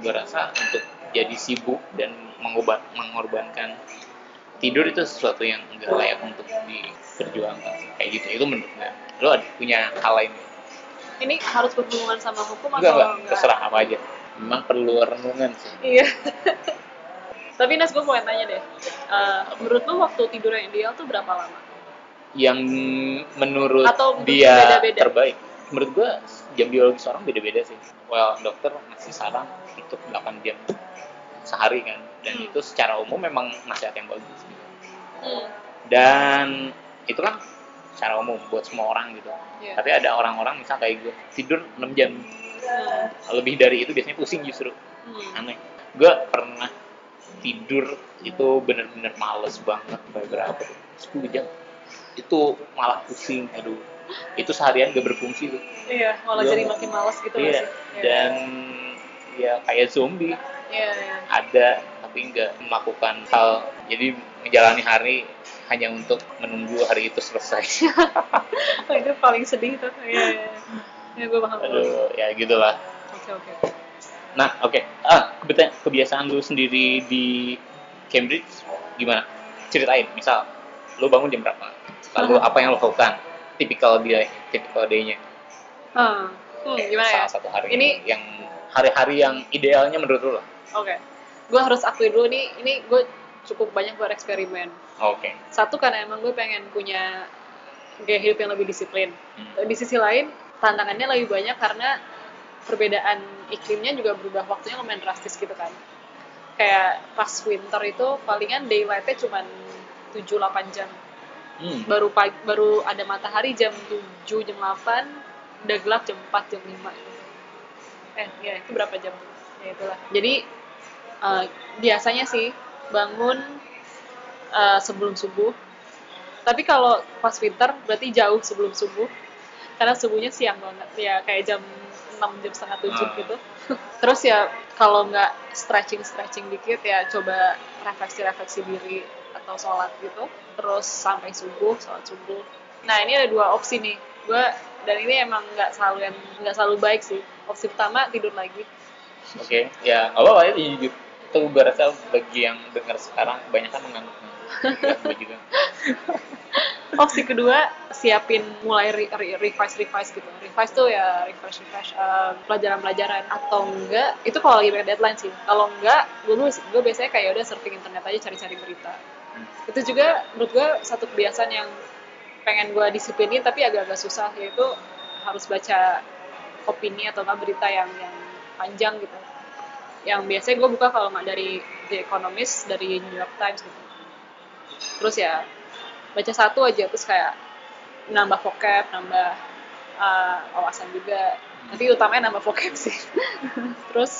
gue rasa untuk jadi sibuk dan mengobat mengorbankan tidur itu sesuatu yang enggak layak untuk diperjuangkan. Kayak gitu. Itu menurut gue lo ada punya hal lain? Ini harus berhubungan sama hukum enggak atau enggak. terserah apa aja. Memang perlu renungan sih. Iya. Tapi Nas, gue mau tanya deh. Eh, menurut lu waktu tidur yang ideal tuh berapa lama? yang menurut Atau menurut dia beda-beda? terbaik menurut gua jam biologis orang beda-beda sih well dokter masih saran untuk 8 jam sehari kan dan Hmm. itu secara umum memang nasihat yang bagus gitu. Hmm. dan itu kan secara umum buat semua orang gitu Iya. tapi ada orang-orang misal kayak gue tidur 6 jam Hmm. lebih dari itu biasanya pusing justru Hmm. aneh gue pernah tidur itu bener-bener males banget berapa tuh 10 jam itu malah pusing aduh itu seharian gak berfungsi tuh Iya, malah jadi makin males gitu iya? Iya. dan ya kayak zombie Iya, iya. ada tapi nggak melakukan hal jadi menjalani hari hanya untuk menunggu hari itu selesai itu paling sedih tuh. Iya, iya. Ya, gue paham. aduh ya gitulah Oke, oke. Nah oke ah kebita- kebiasaan lu sendiri di Cambridge gimana ceritain misal lu bangun jam berapa lalu apa yang lo lakukan tipikal dia tipikal day-nya Hmm. Hmm, gimana ya? salah satu hari Ini- yang hari-hari yang idealnya menurut lu lah Oke. Gue harus akui dulu nih, ini gue cukup banyak bereksperimen. oke Satu karena emang gue pengen punya gaya hidup yang lebih disiplin. Hmm. Di sisi lain, tantangannya lebih banyak karena perbedaan iklimnya juga berubah waktunya lumayan drastis gitu kan. Kayak pas winter itu palingan daylightnya cuma 7-8 jam. Hmm. Baru pagi, baru ada matahari jam 7, jam 8, udah gelap jam 4, jam 5 gitu. Eh, ya itu berapa jam? Ya itulah. Jadi eh, biasanya sih bangun eh, sebelum subuh. Tapi kalau pas winter berarti jauh sebelum subuh. Karena subuhnya siang banget. Ya kayak jam 6 jam setengah 7 Ah. gitu. Terus ya kalau nggak stretching-stretching dikit ya coba refleksi-refleksi diri atau sholat gitu. Terus sampai subuh, sholat subuh. Nah ini ada dua opsi nih. Gue dan ini emang nggak selalu yang nggak selalu baik sih. Opsi pertama tidur lagi. oke ya nggak apa-apa ya jujur itu gue rasa bagi yang dengar sekarang kebanyakan menganggap Ya, gue juga Opsi kedua siapin mulai re- re- revise revise gitu. Revise tuh ya refresh refresh eh, pelajaran-pelajaran atau enggak itu kalau lagi deadline sih. Kalau enggak gue gue biasanya kayak udah surfing internet aja cari-cari berita. Hmm. Itu juga menurut gue satu kebiasaan yang pengen gue disiplinin tapi agak-agak susah yaitu harus baca opini atau nggak berita yang yang panjang gitu yang biasanya gue buka kalau nggak dari The Economist dari New York Times gitu terus ya baca satu aja terus kayak nambah vocab nambah uh, wawasan juga. Tapi utamanya nambah vocab sih. Terus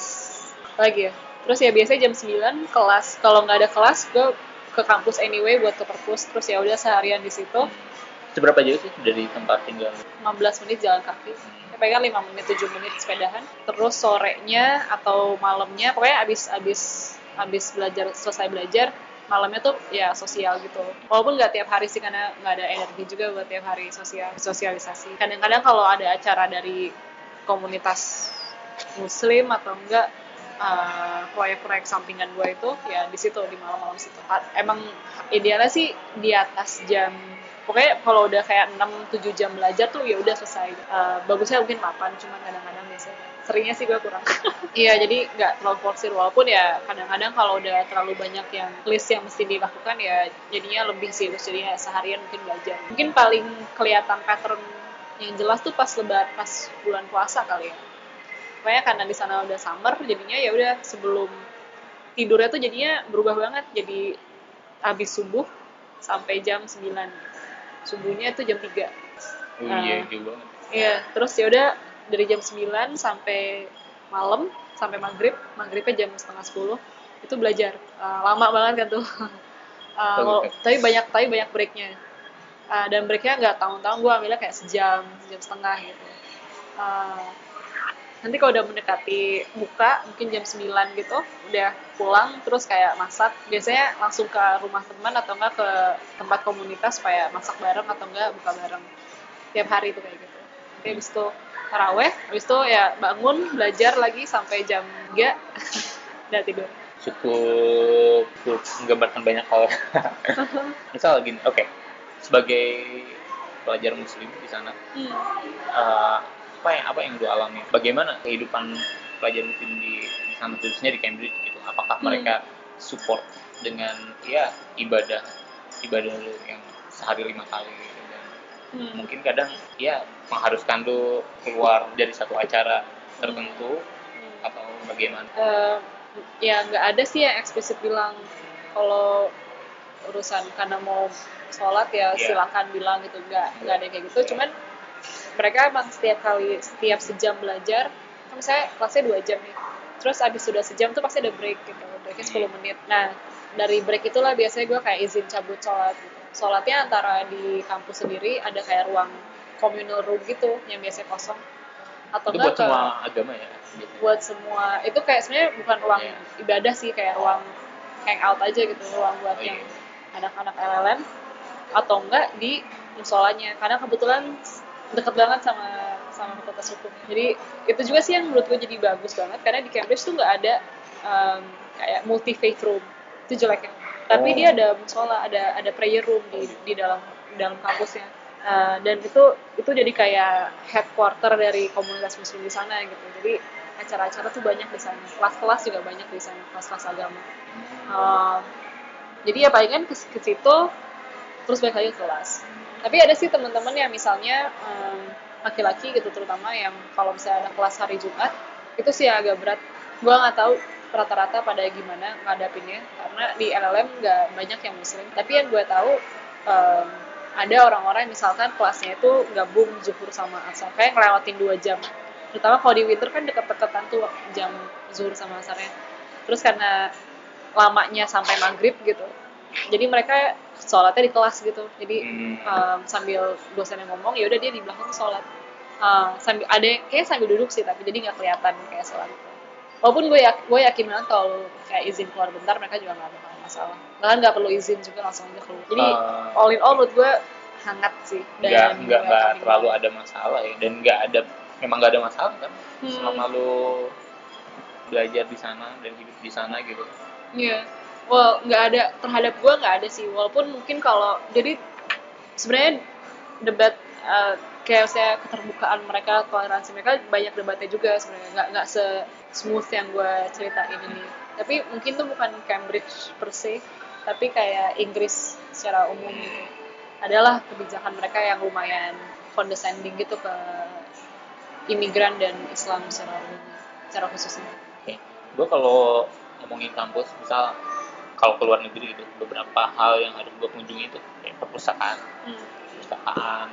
lagi ya? Terus ya biasanya jam 9 kelas. Kalau nggak ada kelas gue ke kampus anyway buat ke perpus. Terus ya udah seharian di situ. Seberapa jauh sih dari tempat tinggal? 15 menit jalan kaki. Ya, paling kan 5 menit 7 menit sepedahan. Terus sorenya atau malamnya pokoknya abis abis abis belajar selesai belajar malamnya tuh ya sosial gitu. Walaupun nggak tiap hari sih karena nggak ada energi juga buat tiap hari sosial sosialisasi. Kadang-kadang kalau ada acara dari komunitas muslim atau enggak uh, proyek-proyek sampingan gue itu ya di situ di malam-malam situ. Emang idealnya sih di atas jam pokoknya kalau udah kayak 6-7 jam belajar tuh ya udah selesai. Uh, bagusnya mungkin 8 cuma kadang-kadang biasanya seringnya sih gue kurang. Iya jadi nggak terlalu forsir. Walaupun ya kadang-kadang kalau udah terlalu banyak yang list yang mesti dilakukan ya jadinya lebih sih. Terus jadinya seharian mungkin belajar. Mungkin paling kelihatan pattern yang jelas tuh pas lebar pas bulan puasa kali ya. Pokoknya karena di sana udah summer jadinya ya udah sebelum tidurnya tuh jadinya berubah banget. Jadi habis subuh sampai jam 9 subuhnya itu jam 3 oh, iya jauh banget. Iya terus ya udah dari jam 9 sampai malam sampai maghrib maghribnya jam setengah 10 itu belajar. Uh, lama banget kan tuh. Uh, tapi banyak tapi banyak breaknya. Uh, dan breaknya nggak tahun-tahun gue ambilnya kayak sejam jam setengah gitu. Uh, nanti kalau udah mendekati buka mungkin jam 9 gitu udah pulang terus kayak masak. Biasanya langsung ke rumah teman atau enggak ke tempat komunitas supaya masak bareng atau enggak buka bareng. Tiap hari itu kayak gitu. Oke habis itu taraweh habis itu ya bangun belajar lagi sampai jam 3 udah tidur cukup cukup menggambarkan banyak hal misal gini oke okay. sebagai pelajar muslim di sana hmm. uh, apa yang apa yang lu alami bagaimana kehidupan pelajar muslim di, di sana khususnya di Cambridge gitu apakah hmm. mereka support dengan ya ibadah ibadah yang sehari lima kali gitu dan hmm. mungkin kadang ya mengharuskan lu keluar dari satu acara tertentu hmm. atau bagaimana uh, ya nggak ada sih yang eksplisit bilang kalau urusan karena mau sholat ya yeah. silakan bilang gitu nggak nggak ada kayak gitu cuman mereka emang setiap kali setiap sejam belajar kan misalnya kelasnya dua jam nih terus abis sudah sejam tuh pasti ada break gitu breaknya 10 menit nah dari break itulah biasanya gue kayak izin cabut sholat gitu. sholatnya antara di kampus sendiri ada kayak ruang communal room gitu yang biasanya kosong atau itu buat ke, semua agama ya biasanya. buat semua itu kayak sebenarnya bukan ruang yeah. ibadah sih kayak ruang hangout aja gitu ruang buat oh, yang iya. anak-anak LLM atau enggak di musolanya karena kebetulan deket banget sama sama fakultas hukum jadi itu juga sih yang menurut gue jadi bagus banget karena di Cambridge tuh nggak ada um, kayak multi faith room itu jeleknya tapi oh. dia ada musola ada ada prayer room di di dalam di dalam kampusnya uh, dan itu itu jadi kayak headquarter dari komunitas muslim di sana gitu. Jadi acara-acara tuh banyak di sana. Kelas-kelas juga banyak di sana kelas-kelas agama. Uh, jadi ya palingan ke, ke situ terus balik lagi kelas. Tapi ada sih teman-teman yang misalnya laki-laki um, gitu terutama yang kalau misalnya ada kelas hari Jumat itu sih agak berat. Gue nggak tahu rata-rata pada gimana ngadapinnya karena di LLM nggak banyak yang muslim. Tapi yang gue tahu um, ada orang-orang misalkan kelasnya itu gabung zuhur sama asar. Kayak ngelewatin dua jam. Terutama kalau di winter kan deket-deketan tuh jam zuhur sama asarnya. Terus karena lamanya sampai maghrib gitu jadi mereka sholatnya di kelas gitu. Jadi hmm. um, sambil dosennya ngomong ya udah dia di belakang sholat. Uh, sambil ada kayak sambil duduk sih tapi jadi nggak kelihatan kayak sholat. Walaupun gue yak, gue yakin banget kalau kayak izin keluar bentar mereka juga nggak bakal masalah. Bahkan nggak perlu izin juga langsung aja keluar. Jadi uh, all in all menurut gue hangat sih. Dan nggak nggak terlalu ada masalah ya. Dan nggak ada memang nggak ada masalah kan? Hmm. selama lu belajar di sana dan hidup di sana gitu. Iya. Yeah well nggak ada terhadap gue nggak ada sih. Walaupun mungkin kalau jadi sebenarnya debat uh, kayak saya keterbukaan mereka toleransi mereka banyak debatnya juga sebenarnya. Nggak nggak se smooth yang gue ceritain ini tapi mungkin tuh bukan Cambridge per se tapi kayak Inggris secara umum gitu adalah kebijakan mereka yang lumayan condescending gitu ke imigran dan Islam secara umum, secara khususnya. Oke. Gue kalau ngomongin kampus, misal kalau ke luar negeri itu beberapa hal yang harus gue kunjungi itu kayak perpustakaan, Hmm. perpustakaan,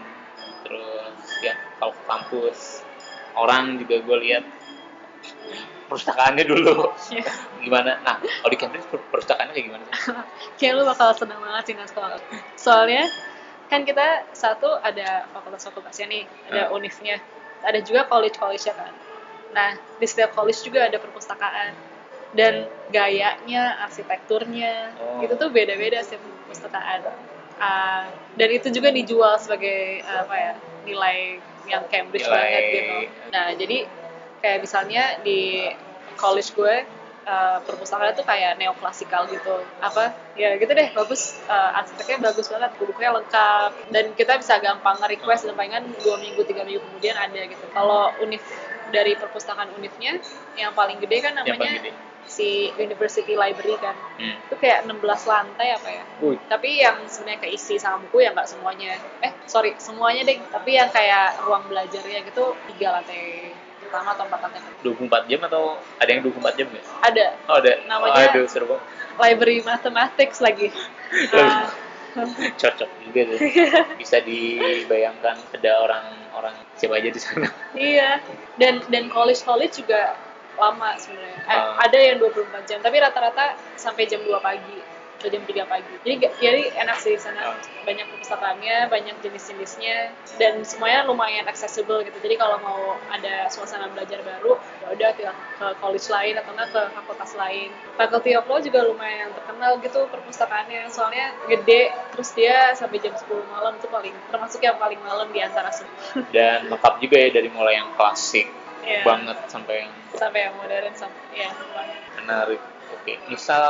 terus ya kalau ke kampus orang juga gue lihat perpustakaannya dulu Iya. gimana. Nah kalau di Cambridge per- perpustakaannya kayak gimana? Kayak lu bakal seneng banget sih kalau Soalnya kan kita satu ada fakultas-fakultasnya nih, ada Hmm. univnya, ada juga college-college kan. Nah, di setiap college juga ada perpustakaan dan gayanya, arsitekturnya, Oh. itu tuh beda-beda sih perpustakaan. Ah, dan itu juga dijual sebagai apa ya nilai yang Cambridge Nilai- banget gitu. Nah, jadi kayak misalnya di college gue uh, perpustakaan tuh kayak neoklasikal gitu. Apa? Ya gitu deh bagus. Uh, arsiteknya bagus banget bukunya lengkap. Dan kita bisa gampang nge-request dan palingan dua minggu tiga minggu kemudian ada gitu. Kalau univ dari perpustakaan univnya yang paling gede kan namanya gede. si University Library kan. Hmm. itu kayak 16 lantai apa ya? Wih. tapi yang sebenarnya keisi sama buku ya nggak semuanya. Eh sorry semuanya deh. Tapi yang kayak ruang belajarnya gitu tiga lantai pertama atau empat lantai 24 jam atau ada yang 24 jam nggak? ada Oh ada. Namanya- Aduh seru banget. library mathematics lagi Ah, Cocok juga tuh. Bisa dibayangkan ada orang-orang siapa aja di sana. iya dan dan college college juga lama sebenarnya Eh, Ah. ada yang 24 jam tapi rata-rata sampai jam 2 pagi atau jam 3 pagi jadi jadi enak sih di sana Ah. banyak perpustakaannya banyak jenis-jenisnya dan semuanya lumayan accessible gitu jadi kalau mau ada suasana belajar baru ya udah ke, ke college lain atau enggak ke fakultas lain faculty of law juga lumayan terkenal gitu perpustakaannya soalnya gede terus dia sampai jam 10 malam itu paling termasuk yang paling malam di antara semua Dan lengkap juga ya dari mulai yang klasik Iya. banget sampai yang sampai yang modern sampai ya lumayan. menarik. Oke, misal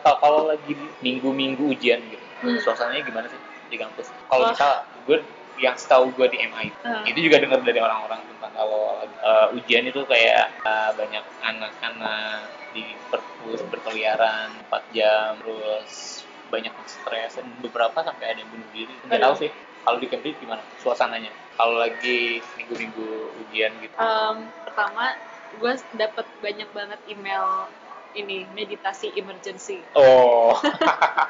kalau, kalau lagi minggu-minggu ujian gitu, Hmm. suasananya gimana sih di kampus? Kalau Wah. misal gue yang setahu gue di MI Hmm. itu juga dengar dari orang-orang tentang kalau uh, ujian itu kayak uh, banyak anak-anak di perpus berkeliaran 4 jam terus banyak yang stres dan beberapa sampai ada yang bunuh diri nggak tahu sih kalau di Cambridge gimana suasananya kalau lagi minggu-minggu ujian gitu Em, pertama gue dapet banyak banget email ini meditasi emergency oh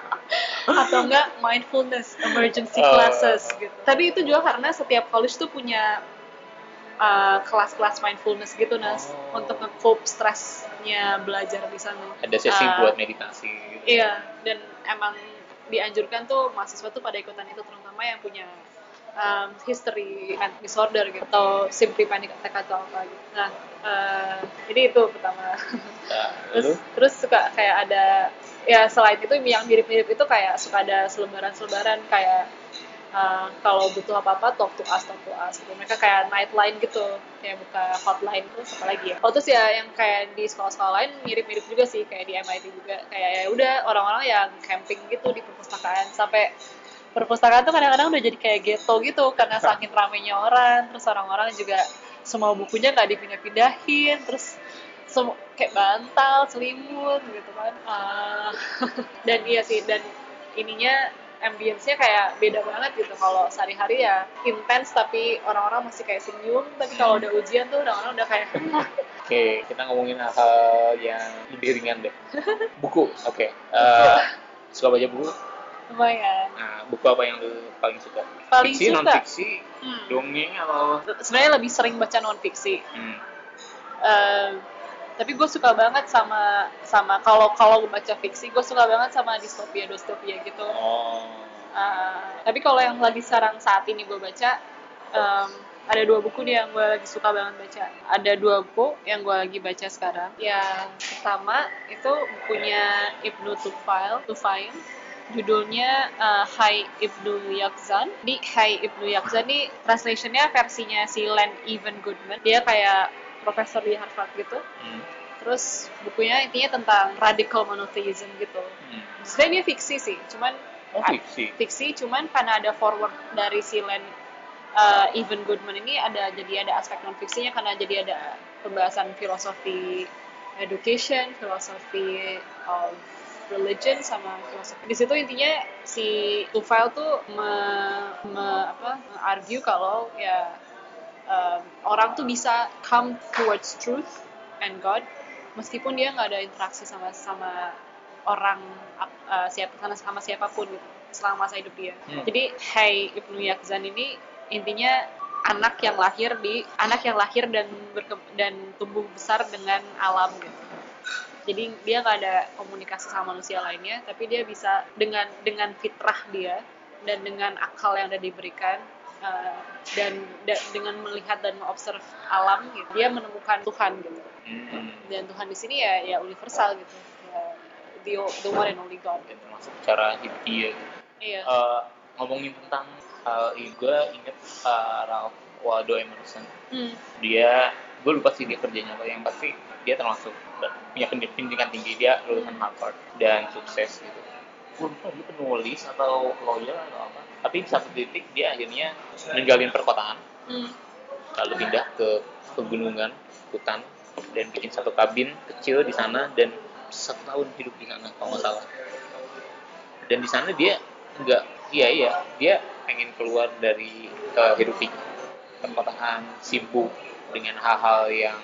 atau enggak mindfulness emergency Oh. classes gitu. Tapi itu juga karena setiap college tuh punya uh, kelas-kelas mindfulness gitu nas Oh. untuk nge-cope stresnya belajar di sana. ada sesi Ah. buat meditasi gitu. Iya, dan emang dianjurkan tuh mahasiswa tuh pada ikutan itu terutama yang punya um, history panic disorder gitu atau simply panic attack atau apa gitu. Nah, uh, jadi itu pertama. Nah, terus lalu terus suka kayak ada ya selain itu yang mirip-mirip itu kayak suka ada selebaran-selebaran kayak uh, kalau butuh apa-apa talk to us talk to us gitu. mereka kayak nightline gitu kayak buka hotline terus apa lagi ya oh terus ya yang kayak di sekolah-sekolah lain mirip-mirip juga sih kayak di MIT juga kayak ya udah orang-orang yang camping gitu di perpustakaan sampai perpustakaan tuh kadang-kadang udah jadi kayak ghetto gitu karena saking ramenya orang terus orang-orang juga semua bukunya nggak dipindah-pindahin terus semua kayak bantal, selimut gitu kan. Ah, dan iya sih dan ininya ambience-nya kayak beda banget gitu. Kalau sehari-hari ya intens tapi orang-orang masih kayak senyum. Tapi kalau udah ujian tuh orang-orang udah kayak oke kita ngomongin hal-hal yang lebih ringan deh. Buku oke. Eh, suka baca buku lumayan. Nah buku apa yang lu paling suka? Paling fiksi suka? non fiksi Hmm. dongeng atau? Sebenarnya lebih sering baca non fiksi hmm. Eh, tapi gue suka banget sama sama kalau kalau gue baca fiksi gue suka banget sama distopia distopia gitu. Oh. Uh, tapi kalau yang lagi sekarang saat ini gue baca um, ada dua buku nih yang gue lagi suka banget baca. Ada dua buku yang gue lagi baca sekarang. Yang pertama itu bukunya Ibnu Tufail Tufail judulnya uh, Hai Ibnu Yakzan. Di Hai Ibnu Yakzan ini translationnya versinya si Len Even Goodman. Dia kayak profesor di Harvard gitu. Hmm. terus bukunya intinya tentang radical monotheism gitu. Hmm. sebenarnya ini fiksi sih cuman oh fiksi? fiksi cuman karena ada forward dari si Len uh, Even Goodman ini ada jadi ada aspek non fiksinya karena jadi ada pembahasan filosofi education, filosofi of religion sama filosofi. Di situ intinya si Tufail tuh me, me, apa, argue kalau ya um, orang tuh bisa come towards truth and God meskipun dia nggak ada interaksi sama sama orang uh, siapa sama, sama siapa pun gitu selama masa hidup dia. Hmm. Jadi Hai Ibnu Yakzan ini intinya anak yang lahir di anak yang lahir dan berke, dan tumbuh besar dengan alam gitu jadi dia nggak ada komunikasi sama manusia lainnya tapi dia bisa dengan dengan fitrah dia dan dengan akal yang udah diberikan uh, dan da, dengan melihat dan mengobserv alam gitu dia menemukan Tuhan gitu hmm. dan Tuhan di sini ya ya universal gitu ya, the the one and only God gitu. termasuk cara hidup dia gitu. iya uh, ngomongin tentang hal uh, gue inget uh, Ralph Waldo Emerson hmm. dia gue lupa sih dia kerjanya apa yang pasti dia termasuk punya pendidikan tinggi dia lulusan Harvard dan sukses gitu. Gue lupa dia penulis atau lawyer atau apa tapi di satu titik dia akhirnya meninggalin perkotaan. Hmm. lalu pindah ke pegunungan hutan dan bikin satu kabin kecil di sana dan satu tahun hidup di sana kalau nggak salah. Dan di sana dia nggak iya iya dia pengen keluar dari kehidupan perkotaan sibuk dengan hal-hal yang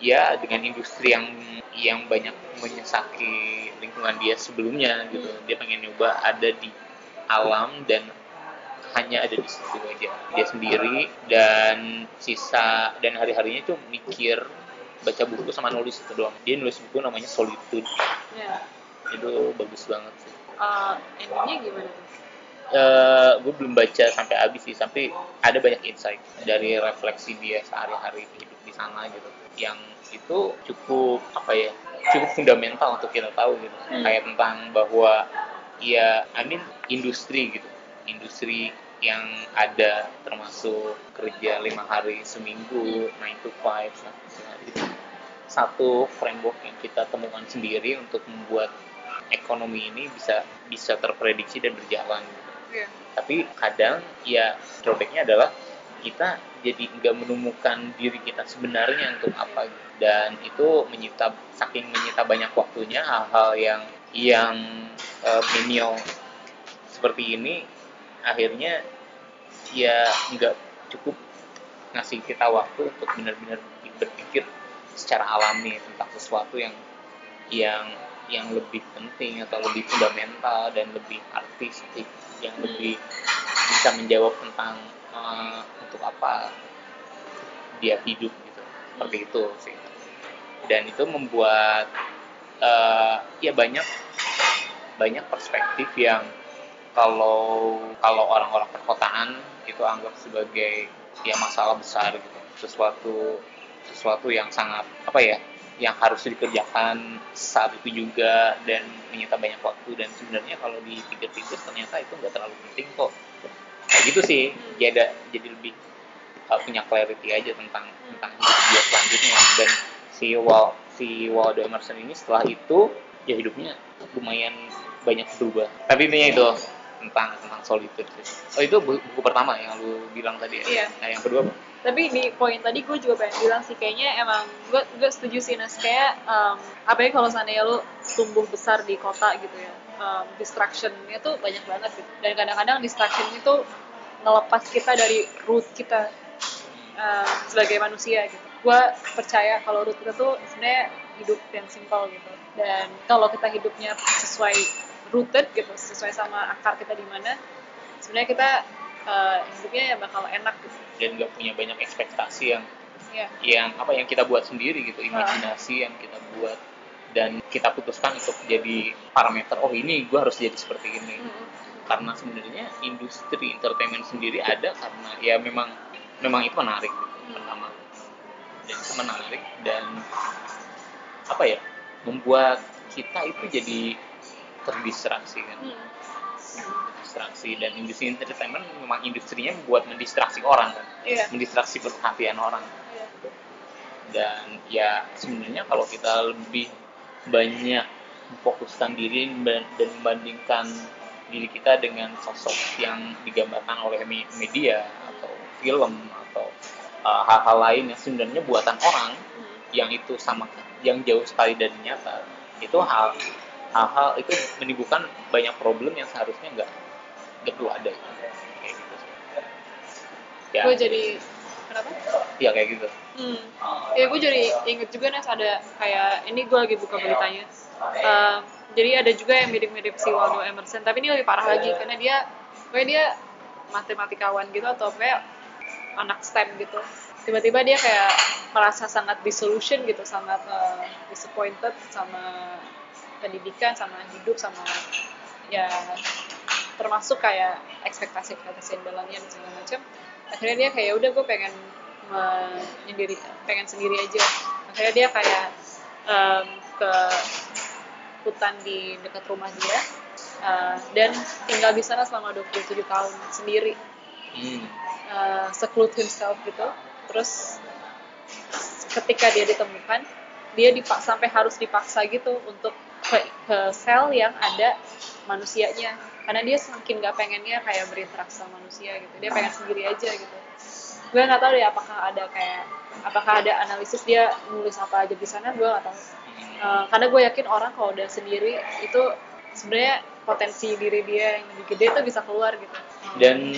ya dengan industri yang yang banyak menyesaki lingkungan dia sebelumnya gitu. Dia pengen nyoba ada di alam dan hanya ada di situ aja. Dia sendiri dan sisa dan hari-harinya tuh mikir baca buku sama nulis itu doang. Dia nulis buku namanya Solitude. Yeah. itu bagus banget sih. Uh, endingnya gimana tuh? Uh, gue belum baca sampai habis sih sampai ada banyak insight dari refleksi dia sehari-hari hidup di sana gitu yang itu cukup apa ya cukup fundamental untuk kita tahu gitu hmm. kayak tentang bahwa ya I mean industri gitu industri yang ada termasuk kerja lima hari seminggu nine to five itu satu framework yang kita temukan sendiri untuk membuat ekonomi ini bisa bisa terprediksi dan berjalan gitu. Yeah. Tapi kadang ya drawbacknya adalah kita jadi nggak menemukan diri kita sebenarnya untuk apa gitu. Dan itu menyita saking menyita banyak waktunya hal-hal yang yang uh, menial seperti ini akhirnya ya nggak cukup ngasih kita waktu untuk benar-benar berpikir secara alami tentang sesuatu yang yang yang lebih penting atau lebih fundamental dan lebih artistik yang lebih bisa menjawab tentang uh, untuk apa dia hidup gitu. Seperti itu sih. Dan itu membuat uh, ya banyak banyak perspektif yang kalau kalau orang-orang perkotaan itu anggap sebagai ya masalah besar gitu. Sesuatu sesuatu yang sangat apa ya yang harus dikerjakan saat itu juga dan menyita banyak waktu. Dan sebenarnya kalau dipikir-pikir ternyata itu nggak terlalu penting kok kayak gitu sih. Jadi jadi lebih uh, punya clarity aja tentang tentang hidup dia selanjutnya. Dan si Wal si Waldo Emerson ini setelah itu ya hidupnya lumayan banyak berubah. Tapi intinya itu tentang tentang solitude oh itu buku, buku pertama yang lu bilang tadi ya? Iya. nah yang kedua apa? Tapi di poin tadi gue juga pengen bilang sih kayaknya emang gue gue setuju sih Nas. Kayak um, apa ya kalau seandainya lu tumbuh besar di kota gitu ya um, distractionnya tuh banyak banget gitu. Dan kadang-kadang distraction itu ngelepas kita dari root kita um, sebagai manusia gitu. Gue percaya kalau root kita tuh sebenarnya hidup yang simple gitu. Dan kalau kita hidupnya sesuai rooted gitu sesuai sama akar kita di mana sebenarnya kita uh, hidupnya ya bakal enak gitu. Dan gak punya banyak ekspektasi yang yeah. yang apa yang kita buat sendiri gitu. Imajinasi yang kita buat dan kita putuskan untuk jadi parameter oh ini gue harus jadi seperti ini. Mm -hmm. Karena sebenarnya industri entertainment sendiri ada karena ya memang memang itu menarik gitu, pertama dan itu menarik dan apa ya membuat kita itu jadi terdistraksi kan hmm. distraksi dan industri entertainment memang industrinya membuat mendistraksi orang kan yeah. mendistraksi perhatian orang yeah. dan ya sebenarnya kalau kita lebih banyak memfokuskan diri dan membandingkan diri kita dengan sosok yang digambarkan oleh media atau film atau uh, hal-hal lain yang sebenarnya buatan orang hmm. yang itu sama yang jauh sekali dari nyata. Itu hal hal-hal itu menimbulkan banyak problem yang seharusnya nggak nggak perlu ada. Kayak gitu sih. Ya. Gue jadi kenapa? Iya kayak gitu. Hmm. ya gue jadi inget juga nih ada kayak ini gue lagi buka beritanya. Uh, jadi ada juga yang mirip-mirip si Waldo Emerson tapi ini lebih parah lagi karena dia kayak dia matematikawan gitu atau kayak anak STEM gitu. Tiba-tiba dia kayak merasa sangat disillusion gitu sangat uh, disappointed sama pendidikan sama hidup sama ya termasuk kayak ekspektasi ekspektasi dalamnya dan segala macam. Akhirnya dia kayak udah gue pengen menyendiri pengen sendiri aja. Akhirnya dia kayak um, ke hutan di dekat rumah dia uh, dan tinggal di sana selama 27 tahun sendiri. Hmm. uh, seclude himself gitu. Terus ketika dia ditemukan dia dipaksa sampai harus dipaksa gitu untuk ke, ke sel yang ada manusianya. Karena dia semakin gak pengennya kayak berinteraksi sama manusia gitu. Dia pengen sendiri aja gitu. Gue nggak tahu deh apakah ada kayak apakah ada analisis dia nulis apa aja di sana gue nggak tahu uh, karena gue yakin orang kalau udah sendiri itu sebenarnya potensi diri dia yang lebih gede itu bisa keluar gitu. Dan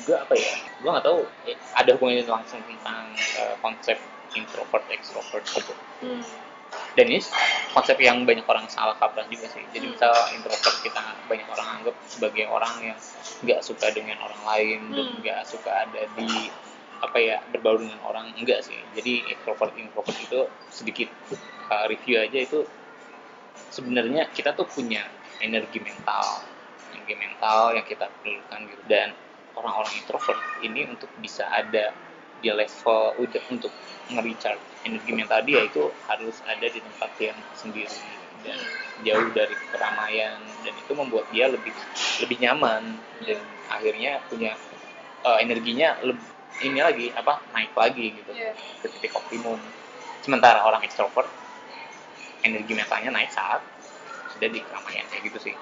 juga apa ya gue nggak tahu eh, ada hubungannya langsung tentang uh, konsep introvert extrovert gitu. Hmm. Dan ini konsep yang banyak orang salah kaprah juga sih. Jadi misal introvert kita banyak orang anggap sebagai orang yang nggak suka dengan orang lain hmm. dan nggak suka ada di apa ya berbaur dengan orang enggak sih. Jadi extrovert introvert itu sedikit uh, review aja itu sebenarnya kita tuh punya energi mental energi mental yang kita perlukan gitu. Dan orang-orang introvert ini untuk bisa ada di level udah untuk nge-recharge energi mental dia itu harus ada di tempat yang sendiri. Dan jauh dari keramaian. Dan itu membuat dia lebih lebih nyaman. Dan akhirnya punya uh, energinya lebih ini lagi apa naik lagi gitu. Yeah. ke titik optimum. Sementara orang ekstrovert energi mentalnya naik saat sudah di keramaian kayak gitu sih.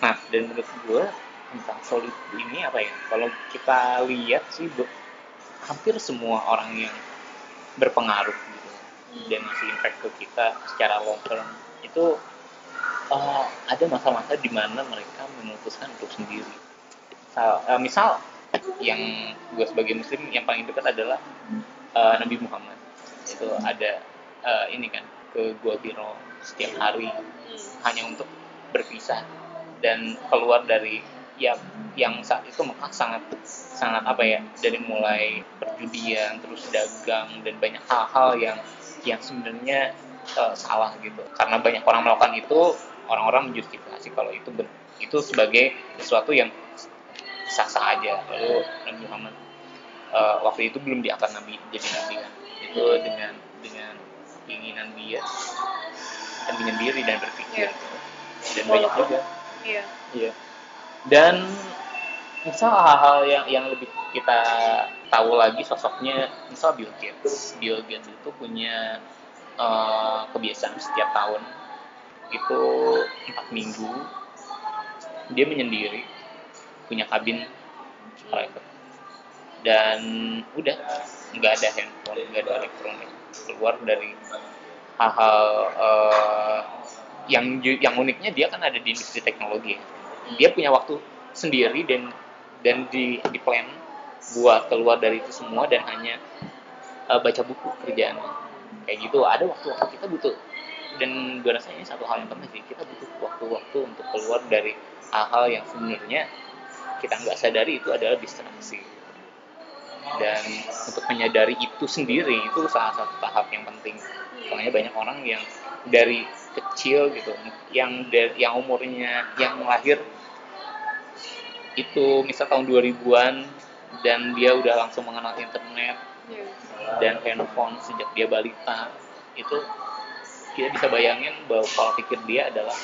Nah dan menurut gue tentang solid ini apa ya kalau kita lihat sih hampir semua orang yang berpengaruh gitu dan masih impact ke kita secara long term itu uh, ada masa-masa di mana mereka memutuskan untuk sendiri. Misal, uh, misal yang gue sebagai muslim yang paling dekat adalah uh, Nabi Muhammad. Itu ada uh, ini kan ke Gua Hiro setiap hari. Hanya untuk berpisah dan keluar dari yang yang saat itu Mekah sangat sangat apa ya dari mulai perjudian terus dagang dan banyak hal-hal yang yang sebenarnya uh, salah gitu. Karena banyak orang melakukan itu orang-orang menjustifikasi kalau itu itu sebagai sesuatu yang sah-sah aja. Lalu Nabi Muhammad uh, waktu itu belum diangkat nabi jadi nabi kan. Itu dengan dengan keinginan dia. Dan dengan diri dan berpikir. Yeah. gitu. dan banyak juga. iya. Yeah. dan misal hal-hal yang yang lebih kita tahu lagi sosoknya misal Bill Gates. Bill Gates itu punya uh, kebiasaan setiap tahun itu empat minggu dia menyendiri punya kabin private dan udah nggak ada handphone nggak ada elektronik. Keluar dari hal-hal uh, yang yang uniknya dia kan ada di industri teknologi. Dia punya waktu sendiri dan dan di di plan buat keluar dari itu semua dan hanya uh, baca buku kerjaan. Kayak gitu ada waktu-waktu kita butuh. Dan gue rasa satu hal yang penting sih kita butuh waktu-waktu untuk keluar dari hal-hal yang sebenarnya kita nggak sadari itu adalah distraksi dan untuk menyadari itu sendiri itu salah satu tahap yang penting makanya banyak orang yang dari kecil gitu yang dari yang umurnya yang lahir itu misal tahun 2000-an dan dia udah langsung mengenal internet yeah. dan handphone sejak dia balita itu kita bisa bayangin bahwa kalau pikir dia adalah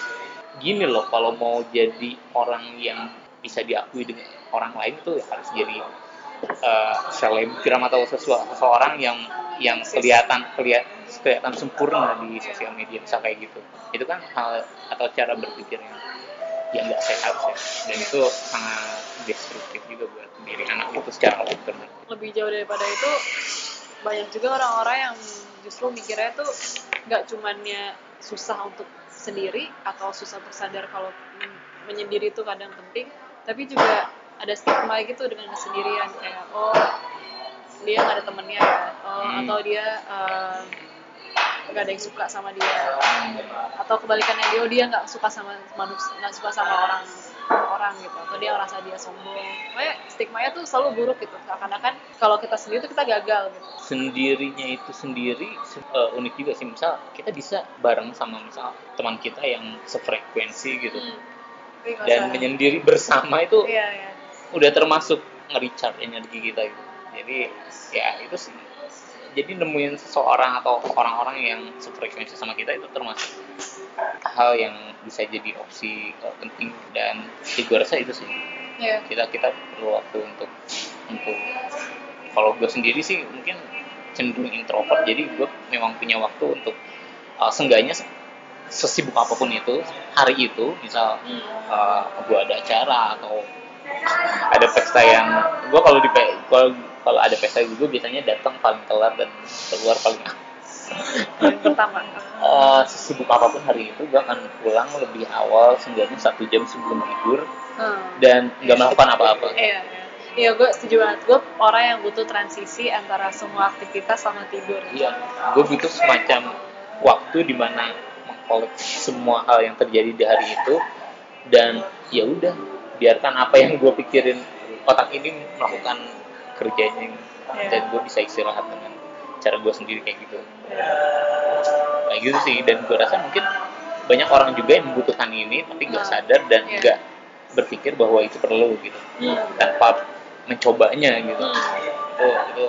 gini loh kalau mau jadi orang yang bisa diakui dengan orang lain itu harus jadi uh, selebgram atau sesuatu seseorang yang yang kelihatan kelihatan kelihatan sempurna di sosial media bisa kayak gitu. Itu kan hal atau cara berpikirnya yang nggak sehat sih. Dan itu sangat destruktif juga buat diri anak itu secara long lebih jauh daripada itu banyak juga orang-orang yang justru mikirnya tuh nggak cumannya susah untuk sendiri atau susah untuk sadar kalau men- menyendiri itu kadang penting tapi juga ada stigma gitu dengan kesendirian kayak oh dia nggak ada temennya ya oh Hmm. atau dia nggak ada yang suka sama dia. Atau kebalikannya dia oh dia nggak suka sama manusia nggak suka sama orang orang gitu. Atau dia ngerasa dia sombong. Pokoknya stigmanya tuh selalu buruk gitu. Seakan-akan kalau kita sendiri tuh kita gagal gitu. Sendirinya itu sendiri eh, unik juga sih. Misal kita bisa bareng sama misal teman kita yang sefrekuensi gitu. Hmm. Tapi dan usah- menyendiri bersama itu iya iya. udah termasuk nge-recharge energi kita gitu. Jadi ya itu sih. Jadi nemuin seseorang atau orang-orang yang sefrekuensi sama kita itu termasuk hal yang bisa jadi opsi eh, penting. Dan ya gue rasa itu sih. Iya. Kita kita perlu waktu untuk untuk kalau gue sendiri sih mungkin cenderung introvert. Jadi gue memang punya waktu untuk uh, seenggaknya se- sesibuk apa pun itu hari itu misal Hmm. uh, gue ada acara atau ada pesta yang gue kalau di kalau kalau ada pesta gue biasanya datang paling telat dan keluar paling yang pertama uh, sesibuk apa pun hari itu gue akan pulang lebih awal seenggaknya satu jam sebelum tidur Hmm. dan nggak melakukan apa-apa Iya, iya. Iya, gue setuju banget. Gue orang yang butuh transisi antara semua aktivitas sama tidur. Iya, gue butuh semacam waktu di mana mengkoleksi semua hal yang terjadi di hari itu dan ya udah biarkan apa yang gue pikirin otak ini melakukan kerjanya Iya. dan gue bisa istirahat dengan cara gue sendiri kayak gitu kayak gitu sih dan gue rasa mungkin banyak orang juga yang membutuhkan ini tapi nggak Nah, sadar dan iya. nggak berpikir bahwa itu perlu gitu Hmm. tanpa mencobanya gitu Hmm. itu itu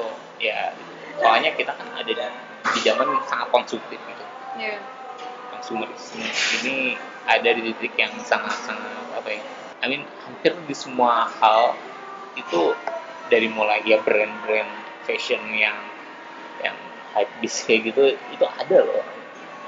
ya soalnya kita kan ada di, zaman sangat konsumtif gitu Iya. Konsumerisme ini ada di titik yang sangat sangat apa ya I mean hampir di semua hal itu dari mulai ya brand-brand fashion yang yang hype beast kayak gitu itu ada loh.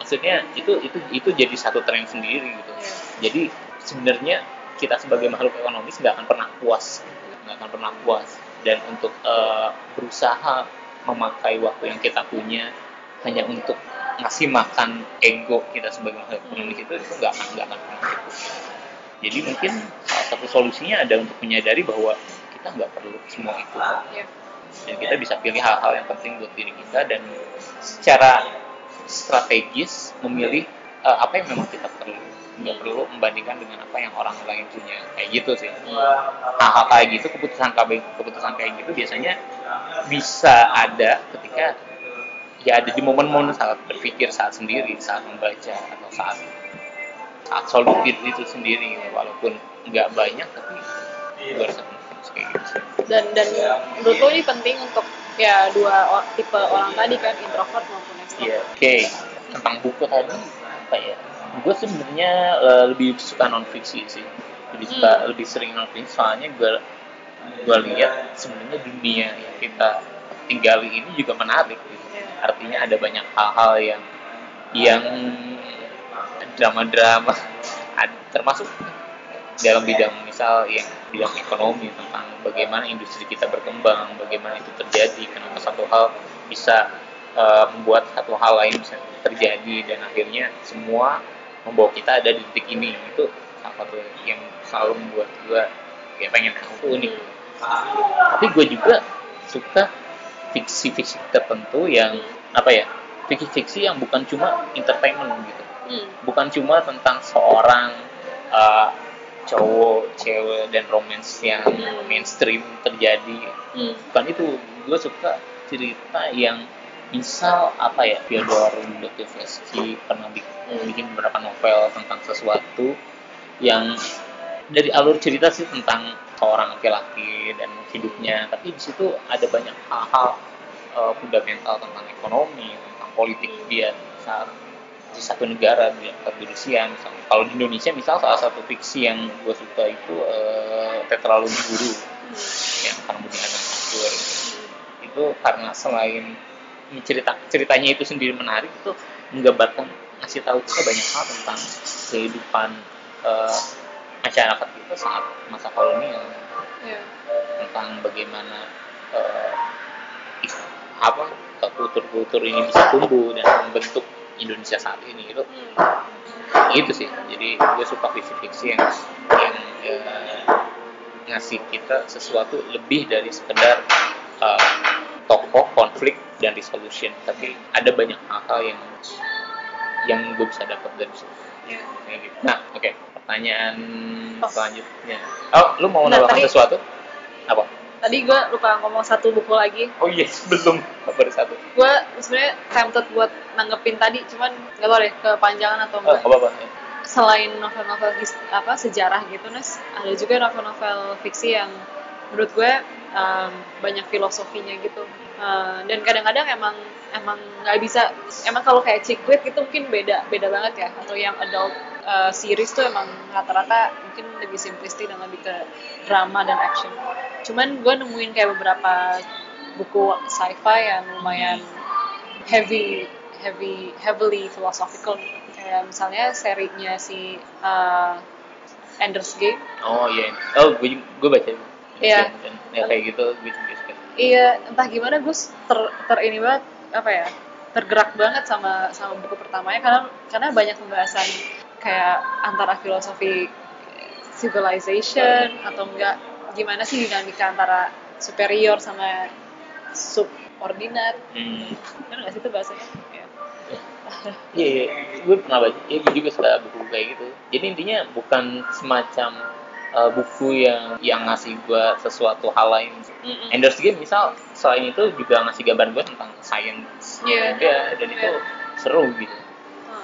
Maksudnya itu itu itu jadi satu tren sendiri gitu. Iya. jadi sebenarnya kita sebagai makhluk ekonomis nggak akan pernah puas nggak akan pernah puas. Dan untuk eh, berusaha memakai waktu yang kita punya hanya untuk ngasih makan ego kita sebagai makhluk ekonomis itu itu nggak akan nggak akan pernah cukup. Jadi mungkin salah satu solusinya ada untuk menyadari bahwa kita nggak perlu semua itu. Iya. dan kita bisa pilih hal-hal yang penting buat diri kita dan secara strategis memilih eh, apa yang memang kita perlu. Nggak perlu membandingkan dengan apa yang orang lain punya. Kayak gitu sih. Hal-hal kayak gitu keputusan kayak keputusan kayak gitu biasanya bisa ada ketika ya ada di momen-momen saat berpikir saat sendiri saat membaca atau saat saat solitude itu sendiri walaupun nggak banyak tapi gue rasa penting kayak gitu sih Dan dan menurut lo ini penting untuk ya dua tipe orang tadi kan introvert maupun Iya, extrovert. oke. Tentang buku tadi, apa ya? Gue sebenarnya eh, lebih suka non fiksi sih. Lebih suka, Hmm. lebih sering non fiksi. Soalnya gue gue lihat sebenarnya dunia yang kita tinggali ini juga menarik. Gitu. Iya. Artinya ada banyak hal-hal yang yang drama-drama, ad- termasuk dalam bidang misal yang bidang ekonomi tentang bagaimana industri kita berkembang, bagaimana itu terjadi, kenapa satu hal bisa uh, membuat satu hal lain bisa terjadi dan akhirnya semua membawa kita ada di titik ini. Itu salah satu yang selalu membuat gue kayak pengen tahu unik. Tapi gue juga suka fiksi-fiksi tertentu yang apa ya fiksi-fiksi yang bukan cuma entertainment gitu Hmm. bukan cuma tentang seorang uh, cowok cewek dan romance yang mainstream terjadi Hmm. bukan itu gue suka cerita yang misal apa ya Fyodor Dostoevsky pernah Hmm. bikin beberapa novel tentang sesuatu yang dari alur cerita sih tentang seorang laki-laki dan hidupnya. Tapi di situ ada banyak hal-hal uh, fundamental tentang ekonomi tentang politik dia saat di satu negara di kedudukan misalnya kalau di Indonesia misal salah satu fiksi yang gue suka itu uh, Tetraloghi Guru yang Adam Kasur itu karena selain cerita ceritanya itu sendiri menarik itu menggambarkan ngasih tahu kita banyak hal tentang kehidupan eh, masyarakat kita saat masa kolonial Iya. tentang bagaimana is- apa kultur-kultur ini bisa tumbuh dan membentuk Indonesia saat ini itu Hmm. itu sih jadi gue suka fiksi-fiksi yang yang eh, ngasih kita sesuatu lebih dari sekedar eh, tokoh konflik dan resolution tapi ada banyak hal-hal yang yang gue bisa dapat dari situ. Kayak gitu. nah oke pertanyaan selanjutnya. Oh lu mau Nah, nambahkan sesuatu? Apa? Tadi gue lupa ngomong satu buku lagi. oh yes belum. Baru satu. Gue sebenarnya tempted buat nanggepin tadi, cuman nggak tahu deh kepanjangan atau oh, enggak. apa apa Selain novel-novel apa sejarah gitu, Nes, ada juga novel-novel fiksi yang menurut gue um, banyak filosofinya gitu. Uh, dan kadang-kadang emang emang nggak bisa emang kalau kayak chick lit gitu mungkin beda beda banget ya atau yang adult uh, series tuh emang rata-rata mungkin lebih simplistik dan lebih ke drama dan action. Cuman gue nemuin kayak beberapa buku sci-fi yang lumayan heavy heavy heavily philosophical. Kayak misalnya serinya si uh, Ender's Game. Oh iya. Oh gue gue baca Iya. Dan, ya kayak gitu gue juga suka Iya, entah gimana gue ter, ter ini banget apa ya tergerak banget sama sama buku pertamanya. Karena karena banyak pembahasan kayak antara filosofi civilization atau enggak gimana sih dinamika antara superior sama subordinat hmm. kan nggak sih itu bahasanya ya. Iya, iya. gue pernah baca. Iya, gue juga suka buku kayak gitu. Jadi intinya bukan semacam uh, buku yang yang ngasih gue sesuatu hal lain. Mm-mm. Ender's Game misal selain itu juga ngasih gambar gue tentang science Iya. juga dan itu Iya. seru gitu.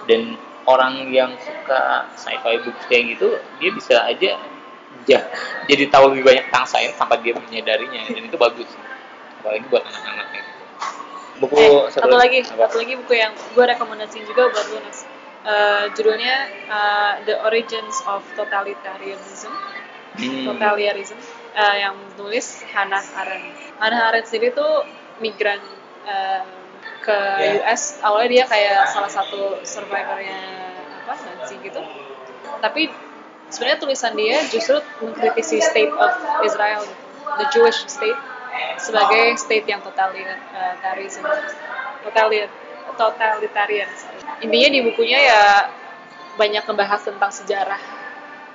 Dan orang yang suka sci-fi books kayak gitu, dia bisa aja ya, jadi tahu lebih banyak tentang sains tanpa dia menyadarinya dan itu bagus. Apalagi buat anak-anak kayak gitu. Buku Eh, satu lagi, apa? satu lagi buku yang gue rekomendasiin juga buat lu Nas. Eh, judulnya eh, The Origins of Totalitarianism. Hmm. Totalitarianism eh, yang tulis Hannah Arendt. Hannah Arendt sendiri tuh migran ke Yeah. US. Awalnya dia kayak salah satu survivornya apa Nazi gitu. Tapi sebenarnya tulisan dia justru mengkritisi state of Israel, the Jewish state sebagai state yang totalitarian, totalitarian, totalitarian. Intinya di bukunya ya banyak membahas tentang sejarah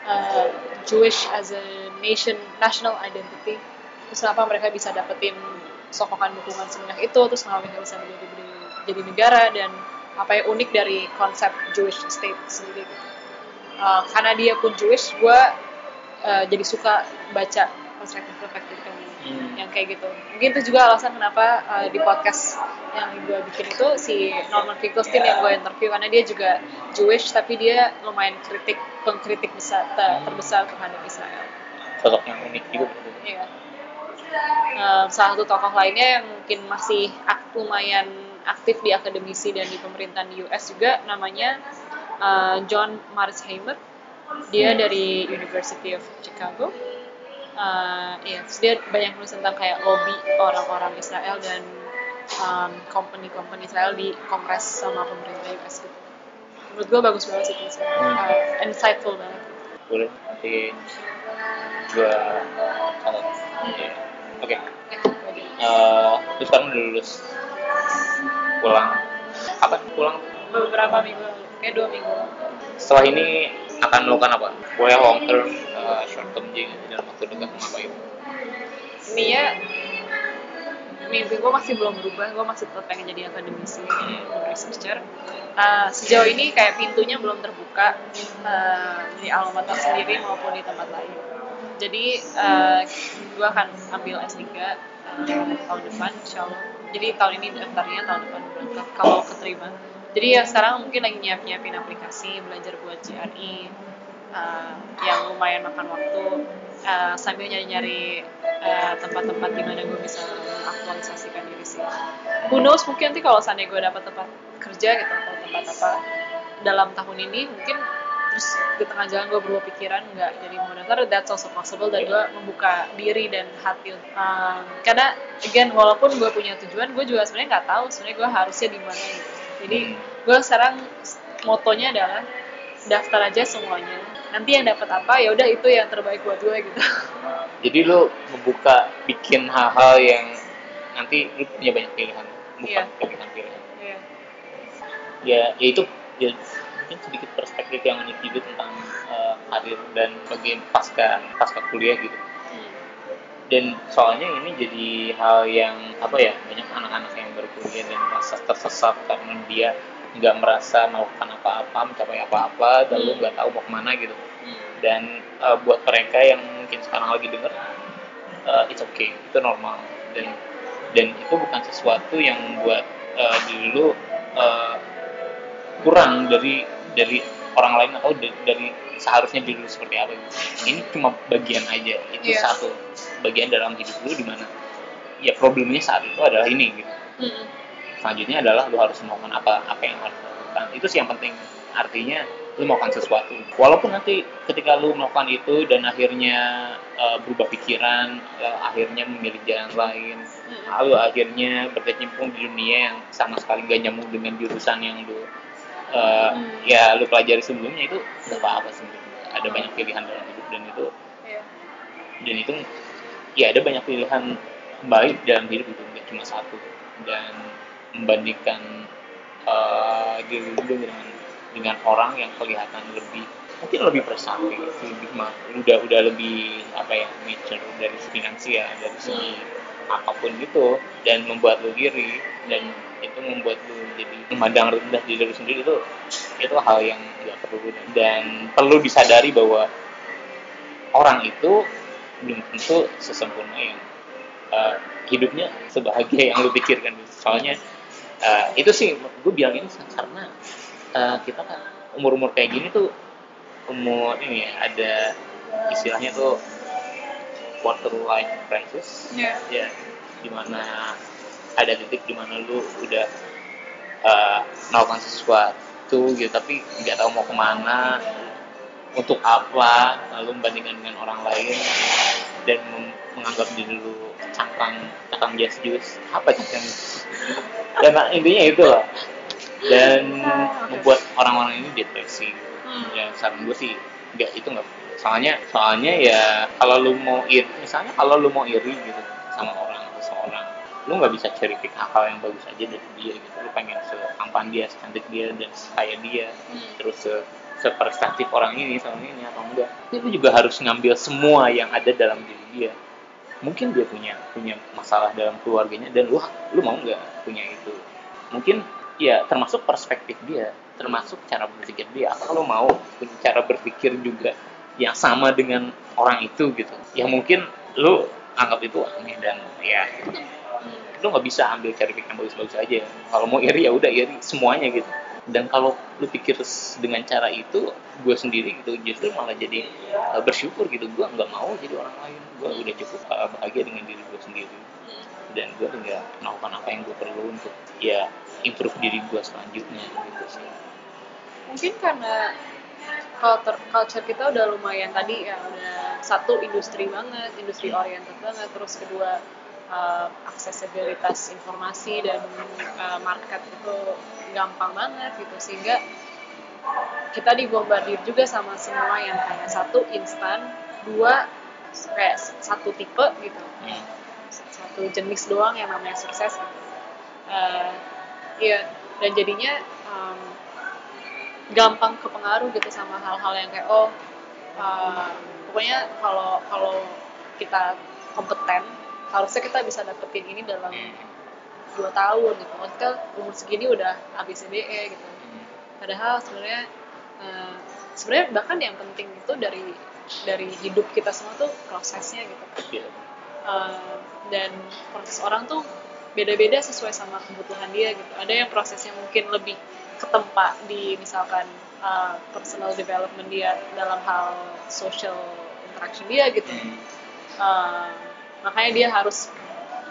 uh, Jewish as a nation, national identity. Terus kenapa mereka bisa dapetin sokongan dukungan sebanyak itu, terus kenapa mereka bisa menjadi jadi negara dan apa yang unik dari konsep Jewish state sendiri. Gitu. Uh, karena dia pun Jewish, gue uh, jadi suka baca perspektif-perspektif yang, Hmm. yang kayak gitu. Mungkin itu juga alasan kenapa uh, di podcast yang gue bikin itu si Norman Finkelstein yang gue interview karena dia juga Jewish tapi dia lumayan kritik pengkritik besar ter- terbesar terhadap Israel. sosok yang unik juga. Iya. Um, salah satu tokoh lainnya yang mungkin masih lumayan aktif di akademisi dan di pemerintahan di US juga namanya uh, John Marsheimer. Dia dari University of Chicago. Uh, iya, terus dia banyak nulis tentang kayak lobby orang-orang Israel dan um, company-company Israel di kongres sama pemerintah US gitu. Menurut gue bagus banget sih tulisannya. Hmm. Uh, insightful banget. boleh nanti catat Iya. oke Ya, aja. Eh, terus sekarang udah lulus pulang. Apa? Pulang. Beberapa minggu. Kayak dua minggu. Setelah ini akan melakukan apa? Boleh long term eh, short term juga dalam waktu dekat mau ngapain Intinya mimpi gue masih belum berubah, gue masih tetap pengen jadi akademisi. Dan researcher. Uh, sejauh ini kayak pintunya belum terbuka uh, di alma mater sendiri maupun di tempat lain. Jadi uh, gue akan ambil S3 uh, tahun depan, insya Allah. Jadi tahun ini daftarnya tahun depan berangkat kalau keterima. Jadi ya sekarang mungkin lagi nyiap-nyiapin aplikasi, belajar buat GRE, uh, yang lumayan makan waktu uh, sambil nyari-nyari uh, tempat-tempat di mana gue bisa mengaktualisasikan diri sih. Who knows mungkin nanti kalau seandainya gue dapat tempat kerja gitu atau tempat apa dalam tahun ini mungkin terus di tengah jalan gue berubah pikiran nggak jadi moderator that's also possible dan gue membuka diri dan hati. Um, karena again walaupun gue punya tujuan gue juga sebenarnya nggak tahu sebenarnya gue harusnya di mana gitu. Jadi gue sekarang motonya adalah daftar aja semuanya. Nanti yang dapat apa ya udah itu yang terbaik buat gue gitu. Jadi lu membuka bikin hal-hal yang nanti lu punya banyak pilihan. Bukan Iya. pilihan-pilihan Iya. ya, ya itu ya, mungkin sedikit perspektif yang unik juga tentang uh, karir dan bagi pasca pasca kuliah gitu dan soalnya ini jadi hal yang apa ya banyak anak-anak yang berkuliah dan merasa tersesat karena dia nggak merasa melakukan apa-apa mencapai apa-apa lalu Hmm. nggak tahu mau ke mana gitu Hmm. dan uh, buat mereka yang mungkin sekarang lagi denger uh, it's okay itu normal dan dan itu bukan sesuatu yang buat uh, diri lu uh, kurang dari dari orang lain atau da- dari seharusnya diri seperti apa gitu. ini cuma bagian aja itu Iya. satu bagian dalam hidup lu di mana ya problemnya saat itu adalah ini gitu Hmm. selanjutnya adalah lu harus melakukan apa apa yang harus lakukan itu sih yang penting artinya lu melakukan sesuatu walaupun nanti ketika lu melakukan itu dan akhirnya uh, berubah pikiran uh, akhirnya memilih jalan lain Hmm. lalu akhirnya berkecimpung di dunia yang sama sekali gak nyambung dengan jurusan yang lu uh, Hmm. ya lu pelajari sebelumnya itu gak apa-apa sebenarnya ada banyak pilihan dalam hidup dan itu Iya. dan itu ya ada banyak pilihan baik dalam hidup itu nggak cuma satu dan membandingkan uh, diri lu dengan dengan orang yang kelihatan lebih mungkin lebih prestasi lebih ma- udah udah lebih apa ya mature dari finansial dari segi apa pun gitu dan membuat lu iri dan itu membuat lu jadi memandang rendah diri lu sendiri itu itu hal yang nggak perlu dan perlu disadari bahwa orang itu belum tentu sesempurna yang uh, hidupnya sebahagia yang lu pikirkan. Soalnya uh, itu sih gue bilang ini karena uh, kita kan umur umur kayak gini tuh umur ini ya ada istilahnya tuh quarter life crisis Iya. ya di mana ada titik di mana lu udah uh, melakukan sesuatu gitu tapi nggak tahu mau ke mana untuk apa lalu membandingkan dengan orang lain dan menganggap diri lu cangkang cangkang jas jus apa cangkang dan intinya itu lah dan Ah, oke. membuat orang-orang ini depresi. Hmm. ya saran gue sih nggak itu nggak soalnya soalnya ya kalau lu mau iri misalnya kalau lu mau iri gitu sama orang atau seorang lu nggak bisa cherry pick hal yang bagus aja dari dia gitu. Lu pengen setampan dia secantik dia dan sekaya dia Hmm. terus se seprestatif orang ini sama ini atau enggak. Tapi lu juga harus ngambil semua yang ada dalam diri dia. Mungkin dia punya punya masalah dalam keluarganya dan lu lu mau nggak punya itu? Mungkin ya termasuk perspektif dia termasuk cara berpikir dia. Apa lu mau punya cara berpikir juga yang sama dengan orang itu gitu. Yang mungkin lu anggap itu aneh dan ya lu nggak bisa ambil cari yang bagus-bagus aja. Kalau mau iri ya udah iri semuanya gitu. Dan kalau lu pikir dengan cara itu gue sendiri gitu justru malah jadi uh, bersyukur gitu. Gue nggak mau jadi orang lain. Gue udah cukup uh, bahagia dengan diri gue sendiri. Dan gue tinggal melakukan apa yang gue perlu untuk ya improve diri gue selanjutnya gitu sih. Mungkin karena culture culture kita udah lumayan tadi ya udah satu industri banget industri oriented banget terus kedua uh, aksesibilitas informasi dan uh, market itu gampang banget gitu sehingga kita dibombardir juga sama semua yang kayak satu instan dua kayak satu tipe gitu Hmm. satu jenis doang yang namanya sukses gitu. Eh, Iya, dan jadinya em, gampang kepengaruh gitu sama hal-hal yang kayak oh eh, pokoknya kalau kalau kita kompeten harusnya kita bisa dapetin ini dalam dua tahun gitu. Maksudnya umur segini udah habis MBA gitu. Padahal sebenarnya eh, sebenarnya bahkan yang penting itu dari dari hidup kita semua tuh prosesnya gitu. Iya. Uh, dan proses orang tuh beda-beda sesuai sama kebutuhan dia gitu. Ada yang prosesnya mungkin lebih ketempa di misalkan uh, personal development dia dalam hal social interaction dia gitu. Hmm. Uh, makanya dia harus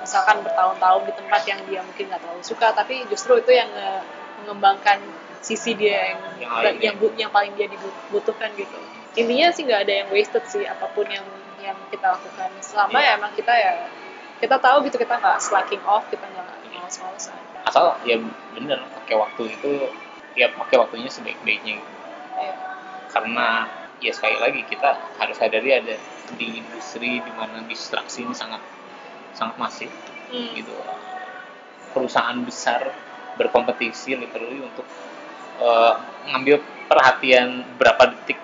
misalkan bertahun-tahun di tempat yang dia mungkin nggak terlalu suka, tapi justru itu yang nge- mengembangkan sisi dia yang Yang yang, bu- yang paling dia dibutuhkan gitu. Intinya sih nggak ada yang wasted sih apa pun yang yang kita lakukan. Selama Iya. ya emang kita ya kita tahu gitu kita nggak slacking off, kita nggak males-malesan. Asal ya bener pakai waktu itu ya pakai waktunya sebaik-baiknya gitu. Iya. karena ya sekali lagi kita harus sadari ada di industri di mana distraksi ini sangat sangat masif Hmm. gitu perusahaan besar berkompetisi literally untuk eh, ngambil perhatian berapa detik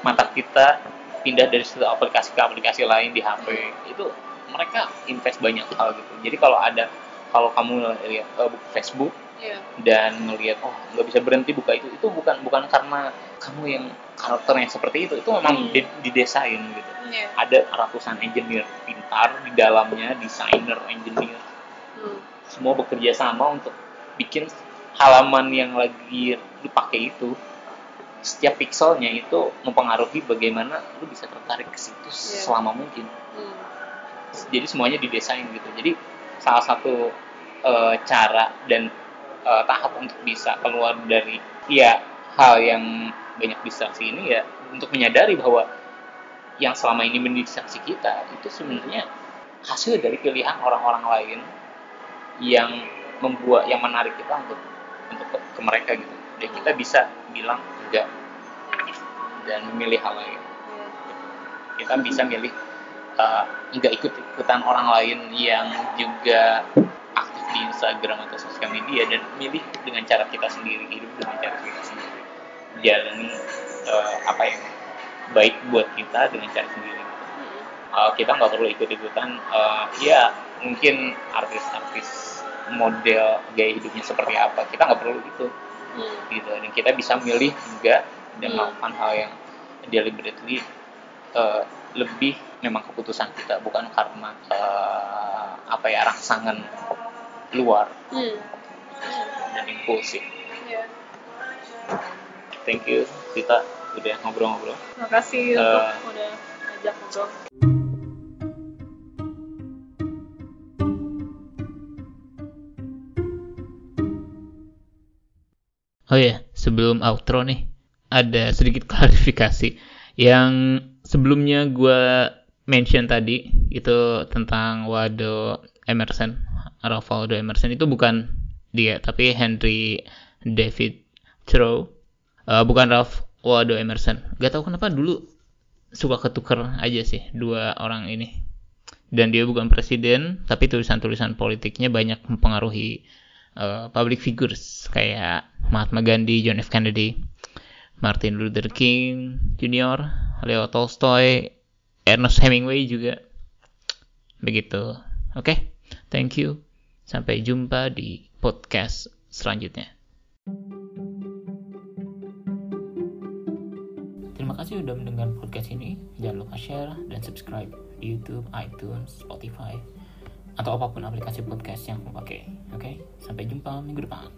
mata kita pindah dari satu aplikasi ke aplikasi lain di HP itu mereka invest banyak hal gitu jadi kalau ada kalau kamu lihat uh, Facebook Iya. dan ngelihat oh nggak bisa berhenti buka itu itu bukan bukan karena kamu yang karakternya seperti itu itu memang Hmm. di- didesain gitu Iya. ada ratusan engineer pintar di dalamnya desainer engineer Hmm. semua bekerja sama untuk bikin halaman yang lagi dipakai itu setiap pixelnya itu mempengaruhi bagaimana lu bisa tertarik ke situ Iya. selama mungkin Hmm. jadi semuanya didesain gitu jadi salah satu eh, cara dan eh, tahap untuk bisa keluar dari ya hal yang banyak distraksi ini ya untuk menyadari bahwa yang selama ini mendistraksi kita itu sebenarnya hasil dari pilihan orang-orang lain yang membuat yang menarik kita untuk untuk ke, ke mereka gitu dan kita bisa bilang enggak dan memilih hal lain Iya. kita bisa milih uh, nggak ikut ikutan orang lain yang juga aktif di Instagram atau sosial media dan milih dengan cara kita sendiri hidup dengan cara kita sendiri jalani uh, apa yang baik buat kita dengan cara sendiri. Uh, kita nggak perlu ikut ikutan uh, ya mungkin artis-artis model gaya hidupnya seperti apa kita nggak perlu itu Hmm. gitu dan kita bisa milih juga dan Hmm. melakukan hal yang deliberately uh, lebih memang keputusan kita bukan karena uh, apa ya rangsangan luar Hmm. dan impulsif Iya. thank you kita udah ngobrol-ngobrol Makasih Eh. untuk udah ngajak ngobrol. Oh ya, sebelum outro nih, ada sedikit klarifikasi. Yang sebelumnya gue mention tadi, itu tentang Wado Emerson, Ralph Waldo Emerson, itu bukan dia, tapi Henry David Thoreau. Eh, bukan Ralph Waldo Emerson. Gak tau kenapa dulu suka ketuker aja sih dua orang ini. Dan dia bukan presiden, tapi tulisan-tulisan politiknya banyak mempengaruhi uh, public figures kayak Mahatma Gandhi, John F. Kennedy, Martin Luther King Jr., Leo Tolstoy, Ernest Hemingway juga. Begitu. Oke, thank you. Sampai jumpa di podcast selanjutnya. Terima kasih sudah mendengar podcast ini. Jangan lupa share dan subscribe di YouTube, iTunes, Spotify, atau apa pun aplikasi podcast yang kamu pakai. Oke, sampai jumpa minggu depan.